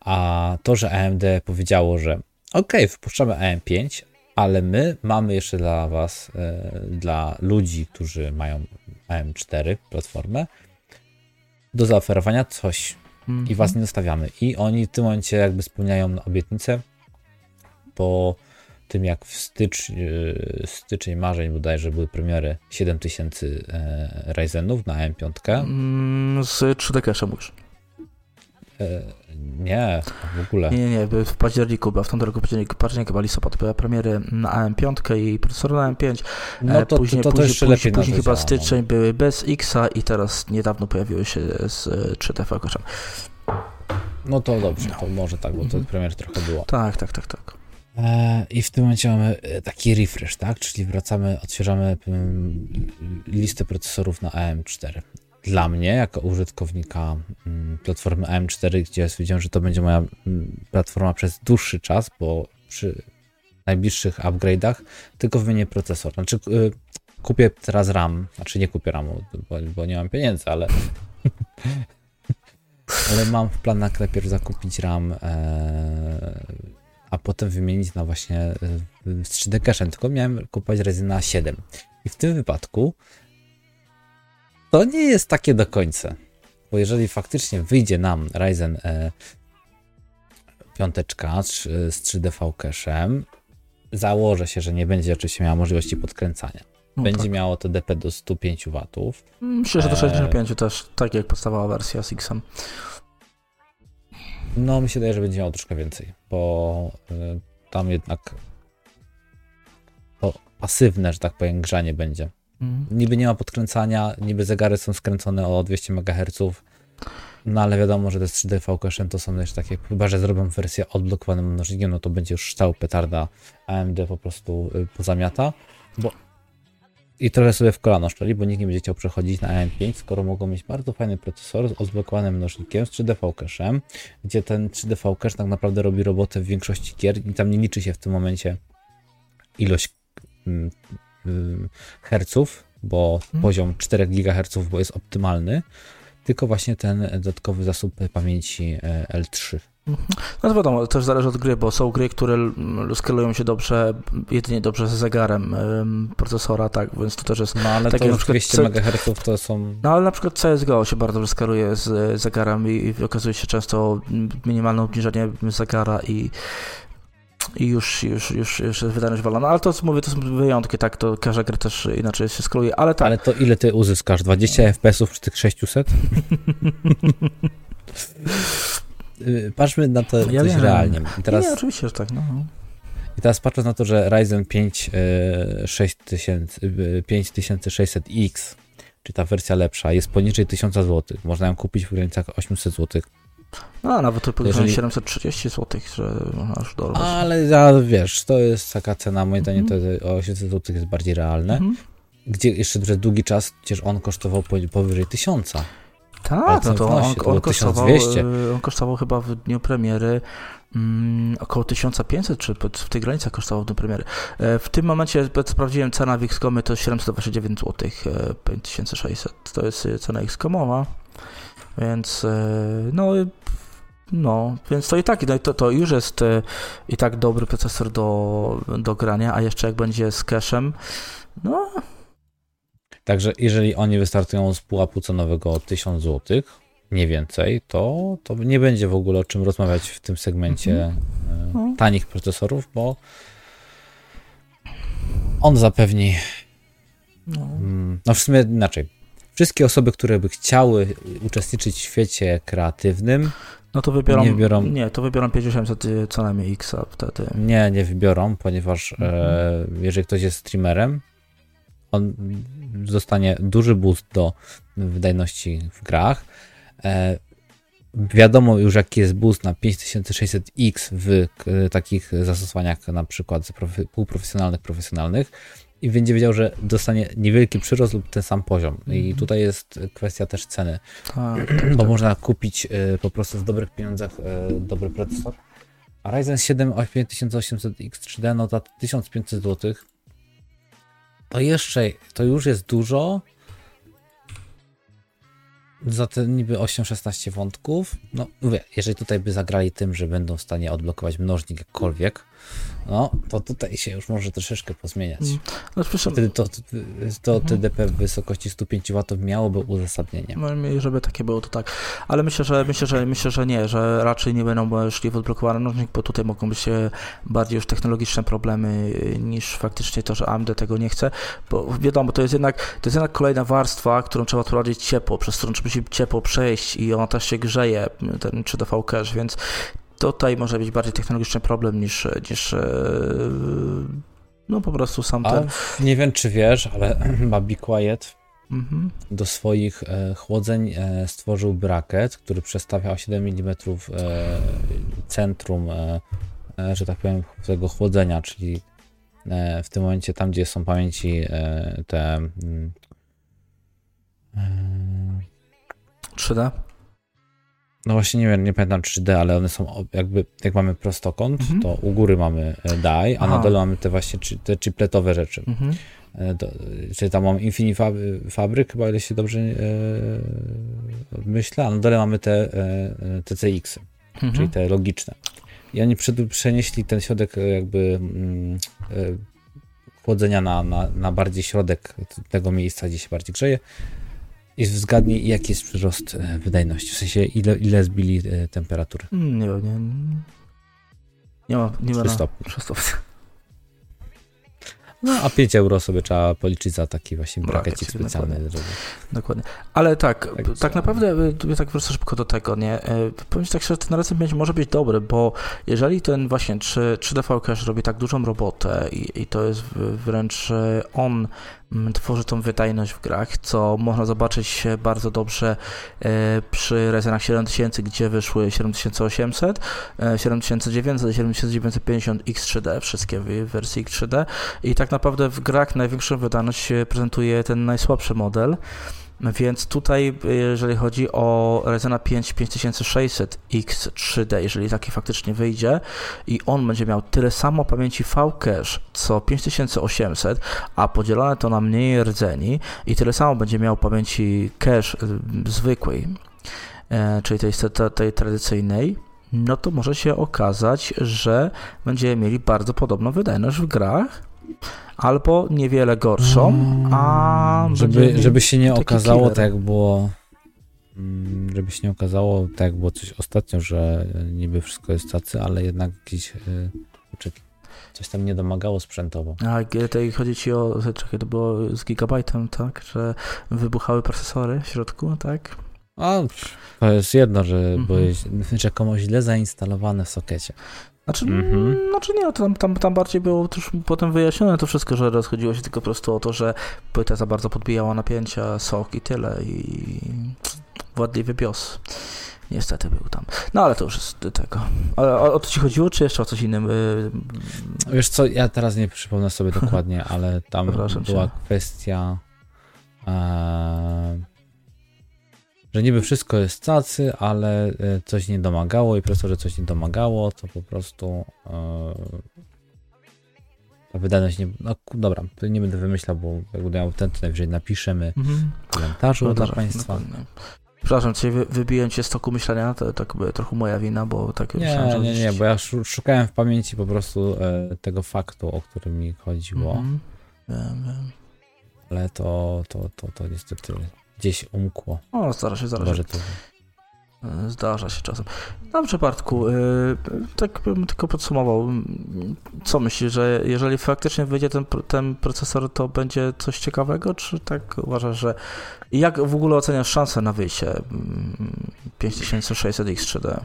A to, że AMD powiedziało, że ok, wpuszczamy AM5, ale my mamy jeszcze dla Was, e, dla ludzi, którzy mają AM4 platformę, do zaoferowania coś i was nie zostawiamy. I oni w tym momencie jakby spełniają obietnicę po tym jak w stycz, e, styczeń, marzeń bodajże były premiery 7000 e, Ryzenów na M5. Mm, z 3D Cache mówisz. E, nie, w ogóle. Nie, nie, w październiku, bo w tym roku październik, październik chyba listopad, były premiery na AM5 i procesor na AM5. No to, później, to, to, to później, później, później chyba styczeń no. były bez Xa i teraz niedawno pojawiły się z 3D Cache'em. No to dobrze, to może tak, bo to mhm. premier trochę było. Tak, tak, tak, tak. E, I w tym momencie mamy e, taki refresh, tak? Czyli wracamy, odświeżamy mm, listę procesorów na AM4. Dla mnie, jako użytkownika mm, platformy AM4, gdzie stwierdziłem, że to będzie moja mm, platforma przez dłuższy czas, bo przy najbliższych upgrade'ach tylko wymienię procesor. Znaczy, y, kupię teraz RAM, znaczy nie kupię RAMu, bo, bo nie mam pieniędzy, ale ale mam w planach najpierw zakupić RAM, e, a potem wymienić na właśnie e, z 3D Cache'em, tylko miałem kupować Ryzena 7. I w tym wypadku to nie jest takie do końca, bo jeżeli faktycznie wyjdzie nam Ryzen e, piąteczka z 3DV Cache'em, założę się, że nie będzie oczywiście miała możliwości podkręcania. No będzie tak. miało TDP do 105 W. Myślę, że do 65 e... też, tak jak podstawowa wersja z Xem. No, mi się wydaje, że będzie miało troszkę więcej, bo y, tam jednak to pasywne, że tak powiem, grzanie będzie. Mhm. Niby nie ma podkręcania, niby zegary są skręcone o 200 MHz, no ale wiadomo, że te 3D VCache to są jeszcze takie, chyba że zrobią wersję odblokowanym mnożnikiem, no to będzie już stał petarda AMD po prostu y, pozamiata, bo i trochę sobie w kolano szczeli, bo nikt nie będzie chciał przechodzić na AM5, skoro mogą mieć bardzo fajny procesor z odblokowanym mnożnikiem, z 3D cache'em, gdzie ten 3D cache tak naprawdę robi robotę w większości gier i tam nie liczy się w tym momencie ilość mm, herców, bo hmm. poziom 4 GHz bo jest optymalny, tylko właśnie ten dodatkowy zasób pamięci e, L3. Mhm. No to wiadomo, też zależy od gry, bo są gry, które skalują się dobrze, jedynie dobrze z zegarem procesora, tak, więc to też jest... No ale takie to na przykład 200 C- MHz to są... No ale na przykład CSGO się bardzo dobrze skaluje z zegarem i, i okazuje się często minimalne obniżenie zegara i i już, już, już, już jest wydajność walona, ale to mówię, to są wyjątki, tak, to każda gra też inaczej się skruje, ale tak. Ale to ile ty uzyskasz? 20 FPS-ów przy tych 600? Y, Patrzmy na to Ja wiem. realnie. I teraz, Nie, oczywiście, że tak, no. no. I teraz patrząc na to, że Ryzen 5 y, 6000, y, 5600X, czy ta wersja lepsza, jest poniżej 1000 zł, można ją kupić w granicach 800 zł. No, a nawet to Jeżeli- Jeżeli... 730 zł, że aż dorwać. Ale ja, wiesz, to jest taka cena, moim zdaniem Mhm. to o 800 zł jest bardziej realne. Mhm. Gdzie jeszcze przez długi czas przecież on kosztował po- powyżej 1000. Ale Tak, to no to on, on, kosztował, 1200. e, on kosztował chyba w dniu premiery mm, około 1500, czy w tych granicach kosztował w dniu premiery. E, W tym momencie sprawdziłem cena w XCOMie to 729 zł, e, 5600. To jest e, cena XCOMowa, więc e, no, no, więc to i tak, no, to, to już jest e, i tak dobry procesor do, do grania, a jeszcze jak będzie z cachem, no, Także jeżeli oni wystartują z pułapu cenowego o 1000 zł, nie więcej, to, to nie będzie w ogóle o czym rozmawiać w tym segmencie e, No. tanich procesorów, bo on zapewni, no. mm, no w sumie inaczej, wszystkie osoby, które by chciały uczestniczyć w świecie kreatywnym, No to wybiorą, Nie wybiorą- nie, to wybiorą 5800 y, co najmniej X-a wtedy. nie, nie wybiorą, ponieważ e, jeżeli ktoś jest streamerem, on dostanie duży boost do wydajności w grach. E, wiadomo już, jaki jest boost na 5600X w takich zastosowaniach na przykład profe- półprofesjonalnych, profesjonalnych i będzie wiedział, że dostanie niewielki przyrost lub ten sam poziom. I Mhm. tutaj jest kwestia też ceny, Tak, tak, bo tak. można kupić e, po prostu w dobrych pieniądzach e, dobry procesor. A Ryzen 7 5800X 3D no za 1500 zł to jeszcze, to już jest dużo. Za te niby 8-16 wątków. No mówię, jeżeli tutaj by zagrali tym, że będą w stanie odblokować mnożnik jakkolwiek, no to tutaj się już może troszeczkę pozmieniać. Mm. No, proszę, Wtedy to, to Mhm. TDP w wysokości 105 W miałoby uzasadnienie. no, i żeby takie było, to tak. Ale myślę, że myślę, że myślę, że nie, że raczej nie będą szli w odblokowany mnożnik, bo tutaj mogą być e, bardziej już technologiczne problemy e, niż faktycznie to, że AMD tego nie chce, bo wiadomo, to jest jednak, to jest jednak kolejna warstwa, którą trzeba prowadzić ciepło, przez którą trzeba się ciepło przejść i ona też się grzeje, ten 3DV cache, więc tutaj może być bardziej technologiczny problem niż, niż e, no po prostu sam A ten. nie wiem, czy wiesz, ale Be Quiet Mhm. do swoich e, chłodzeń e, stworzył bracket, który przestawia o 7 mm centrum, że tak powiem, tego chłodzenia, czyli w tym momencie tam, gdzie są pamięci te mm, e, 3D. No właśnie nie wiem, nie pamiętam 3D, ale one są jakby, jak mamy prostokąt, Mhm. to u góry mamy e, die, a na Aha. dole mamy te właśnie te chipletowe rzeczy. Mhm. E, czyli tam mam Infinifab Fabryk, chyba ile się dobrze e, myślę, a na dole mamy te e, e, TCX, Mhm. czyli te logiczne. I oni przenieśli ten środek e, jakby mm, e, chłodzenia na, na, na bardziej środek tego miejsca, gdzie się bardziej grzeje. I zgadnij, jaki jest przyrost e, wydajności, w sensie ile, ile zbili e, temperatury. Mm, Nie wiem, nie, nie ma, nie ma Trzy na, stopnie. trzy stopnie. No, a 5 euro sobie trzeba policzyć za taki właśnie Bracket, brakecik czyli specjalny. dokładnie. Dokładnie. Ale tak, Tak, tak, co? naprawdę, y, tak wrócę szybko do tego, nie? E, Powiem ci tak szczerze, ten 5 może być dobry, bo jeżeli ten właśnie 3, 3DV Cache robi tak dużą robotę i, i to jest wręcz e, on mm, tworzy tą wydajność w grach, co można zobaczyć bardzo dobrze przy Ryzenach 7000, gdzie wyszły 7800, e, 7900 i 7950 X3D, wszystkie w w wersji X3D i tak naprawdę w grach największą wydajność prezentuje ten najsłabszy model. Więc tutaj, jeżeli chodzi o Ryzena 5 5600 X3D, jeżeli taki faktycznie wyjdzie i on będzie miał tyle samo pamięci V-Cache co 5800, a podzielone to na mniej rdzeni i tyle samo będzie miał pamięci cache y, zwykłej, e, czyli tej, tej tradycyjnej, no to może się okazać, że będziemy mieli bardzo podobną wydajność w grach, albo niewiele gorszą, a żeby, żeby się nie okazało killer. tak jak było mm, żeby się nie okazało tak jak było coś ostatnio, że niby wszystko jest tacy, ale jednak jakiś yy, coś tam nie domagało sprzętowo. A tutaj chodzi ci o, czekaj, to było z gigabajtem, tak, że wybuchały procesory w środku, tak? A, to jest jedno, że mhm. były rzekomo źle zainstalowane w sokecie. Znaczy, mhm. znaczy nie, tam, tam, tam bardziej było też potem wyjaśnione to wszystko, że rozchodziło się tylko po prostu o to, że płyta za bardzo podbijała napięcia, sok i tyle i ładliwy bios. Niestety był tam. No ale to już jest tego. Ale o, o to ci chodziło, czy jeszcze o coś innym? Y, Wiesz co, ja teraz nie przypomnę sobie dokładnie, ale tam była cię. kwestia e, że niby wszystko jest cacy, ale e, coś nie domagało i przez to, że coś nie domagało, to po prostu e, ta wydajność nie... No dobra, nie będę wymyślał, bo jak będę miał ten, to najwyżej napiszemy mhm. w komentarzu no, dla dobra, Państwa. Dokładnie. Przepraszam, cię wybiłem cię z toku myślenia, to tak by trochę moja wina, bo tak Nie, myślałem, nie, nie, bo ja szukałem w pamięci po prostu e, tego faktu, o którym mi chodziło. Mhm. Wiem, wiem. Ale to, to, to, to niestety gdzieś umkło. O, zdarza się, zdarza się. E, zdarza się czasem. Dobrze, Bartku, e, tak bym tylko podsumował. Co myślisz, że jeżeli faktycznie wyjdzie ten, ten procesor, to będzie coś ciekawego, czy tak uważasz, że... Jak w ogóle oceniasz szansę na wyjście 5600X3D?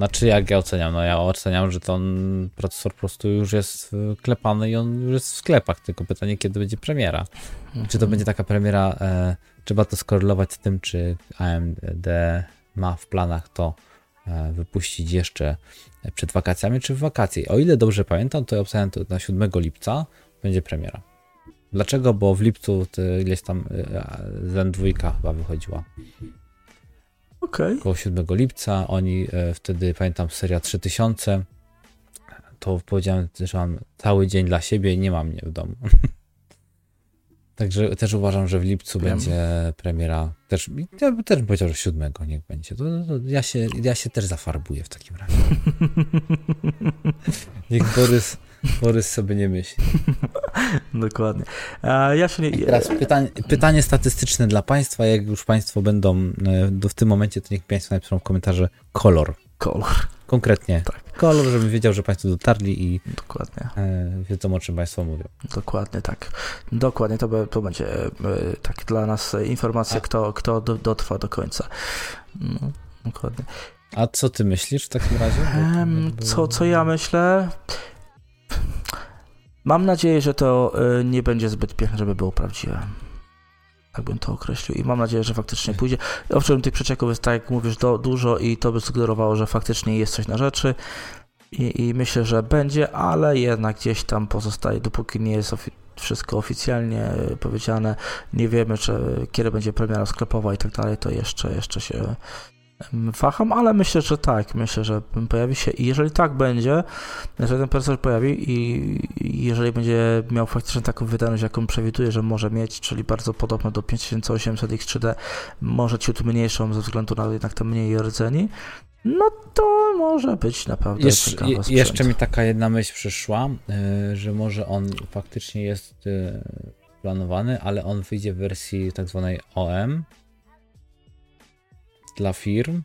Znaczy, jak ja oceniam? No ja oceniam, że ten procesor po prostu już jest klepany i on już jest w sklepach, tylko pytanie, kiedy będzie premiera. Mhm. Czy to będzie taka premiera, e, trzeba to skorelować z tym, czy AMD ma w planach to e, wypuścić jeszcze przed wakacjami, czy w wakacje. O ile dobrze pamiętam, to ja obstawiam to na 7 lipca będzie premiera. Dlaczego? Bo w lipcu ileś tam e, Zen 2 chyba wychodziła. Okay. Około 7 lipca. Oni e, wtedy, pamiętam, seria 3000. To powiedziałem, że mam cały dzień dla siebie i nie mam mnie w domu. Także też uważam, że w lipcu Wiem. będzie premiera. Też, ja bym też powiedział, że 7 niech będzie. To, to ja, się, ja się też zafarbuję w takim razie. niech Borys Borys sobie nie myśli. Dokładnie. A ja się nie... I teraz pytanie, pytanie statystyczne dla Państwa. Jak już Państwo będą e, do, w tym momencie, to niech Państwo napiszą w komentarze kolor. Kolor. Konkretnie. Tak. Kolor, żebym wiedział, że Państwo dotarli i Dokładnie. E, wiedzą, o czym Państwo mówią. Dokładnie tak. Dokładnie, to, be, to będzie e, tak dla nas informacja, tak. kto, kto do, dotrwa do końca. No, dokładnie. A co ty myślisz w takim razie? co, co ja myślę? Mam nadzieję, że to y, nie będzie zbyt piękne, żeby było prawdziwe. Tak bym to określił. I mam nadzieję, że faktycznie pójdzie. Owszem, tych przecieków jest, tak jak mówisz, do, dużo i to by sugerowało, że faktycznie jest coś na rzeczy. I, I, myślę, że będzie, ale jednak gdzieś tam pozostaje, dopóki nie jest ofi wszystko oficjalnie y, powiedziane, nie wiemy, czy kiedy będzie premiera sklepowa i tak dalej, to jeszcze, jeszcze się waham, ale myślę, że tak. Myślę, że pojawi się i jeżeli tak będzie, że ten procesor pojawi i jeżeli będzie miał faktycznie taką wydajność, jaką przewiduje, że może mieć, czyli bardzo podobno do 5800 X3D, może ciut mniejszą ze względu na jednak te mniej rdzeni, no to może być naprawdę Jesz, Jeszcze mi taka jedna myśl przyszła, y, że może on faktycznie jest y, planowany, ale on wyjdzie w wersji tak zwanej OM, dla firm.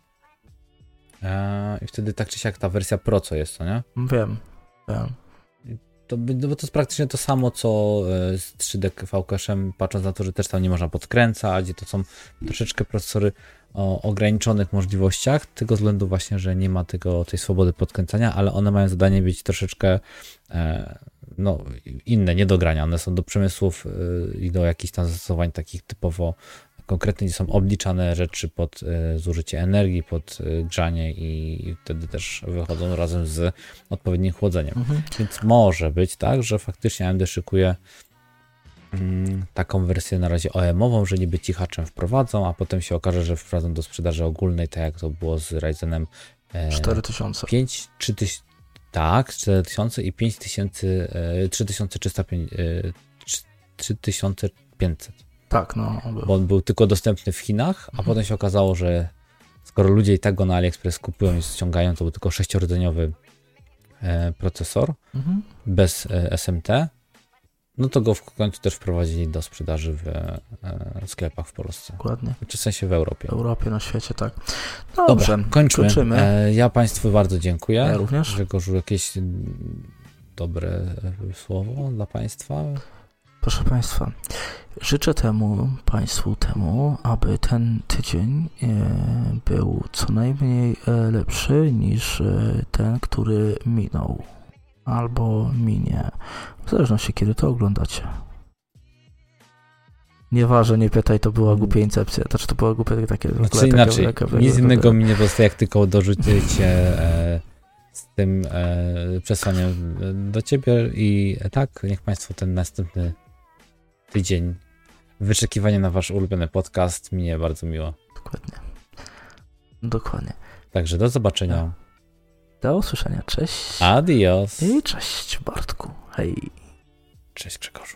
E, I wtedy tak czy siak ta wersja Pro co jest, to nie? Wiem, wiem. To, no bo to jest praktycznie to samo, co e, z 3D VCachem, patrząc na to, że też tam nie można podkręcać, gdzie to są troszeczkę procesory o ograniczonych możliwościach, z tego względu właśnie, że nie ma tego, tej swobody podkręcania, ale one mają zadanie być troszeczkę e, no, inne, nie do grania. One są do przemysłów i do jakichś tam zastosowań takich typowo konkretnie są obliczane rzeczy pod e, zużycie energii, pod e, grzanie i wtedy też wychodzą razem z odpowiednim chłodzeniem. Mhm. Więc może być tak, że faktycznie AMD szykuje mm, taką wersję na razie OEM-ową, że niby cichaczem wprowadzą, a potem się okaże, że wprowadzą do sprzedaży ogólnej, tak jak to było z Ryzenem 4000. 5, 3000, tak, 4000 i 5000, 3305, 3500. Tak, no. Bo on był tylko dostępny w Chinach, a mhm. potem się okazało, że skoro ludzie i tak go na AliExpress kupują i ściągają, to był tylko sześciordzeniowy e, procesor Mhm. bez e, SMT, no to go w końcu też wprowadzili do sprzedaży w e, sklepach w Polsce, Dokładnie. czy w sensie w Europie. W Europie, na świecie, tak. Dobrze, Dobra, kończymy. E, ja Państwu bardzo dziękuję. Ja również. Grzegorzu, jakieś dobre słowo dla Państwa? Proszę Państwa, życzę temu Państwu temu, aby ten tydzień e, był co najmniej e, lepszy niż e, ten, który minął. Albo minie. W zależności kiedy to oglądacie. Nieważne, nie pytaj, to była głupia incepcja. Znaczy to była głupia takie... ogóle Znaczy takie- inaczej, takie- nic innego mi nie pozostaje, jak tylko dorzucicie e, z tym e, przesłaniem do Ciebie i tak, niech Państwo ten następny tydzień wyczekiwania na Wasz ulubiony podcast minie bardzo miło. Dokładnie. Dokładnie. Także do zobaczenia. Do usłyszenia. Cześć. Adios. I cześć Bartku. Hej. Cześć Grzegorzu.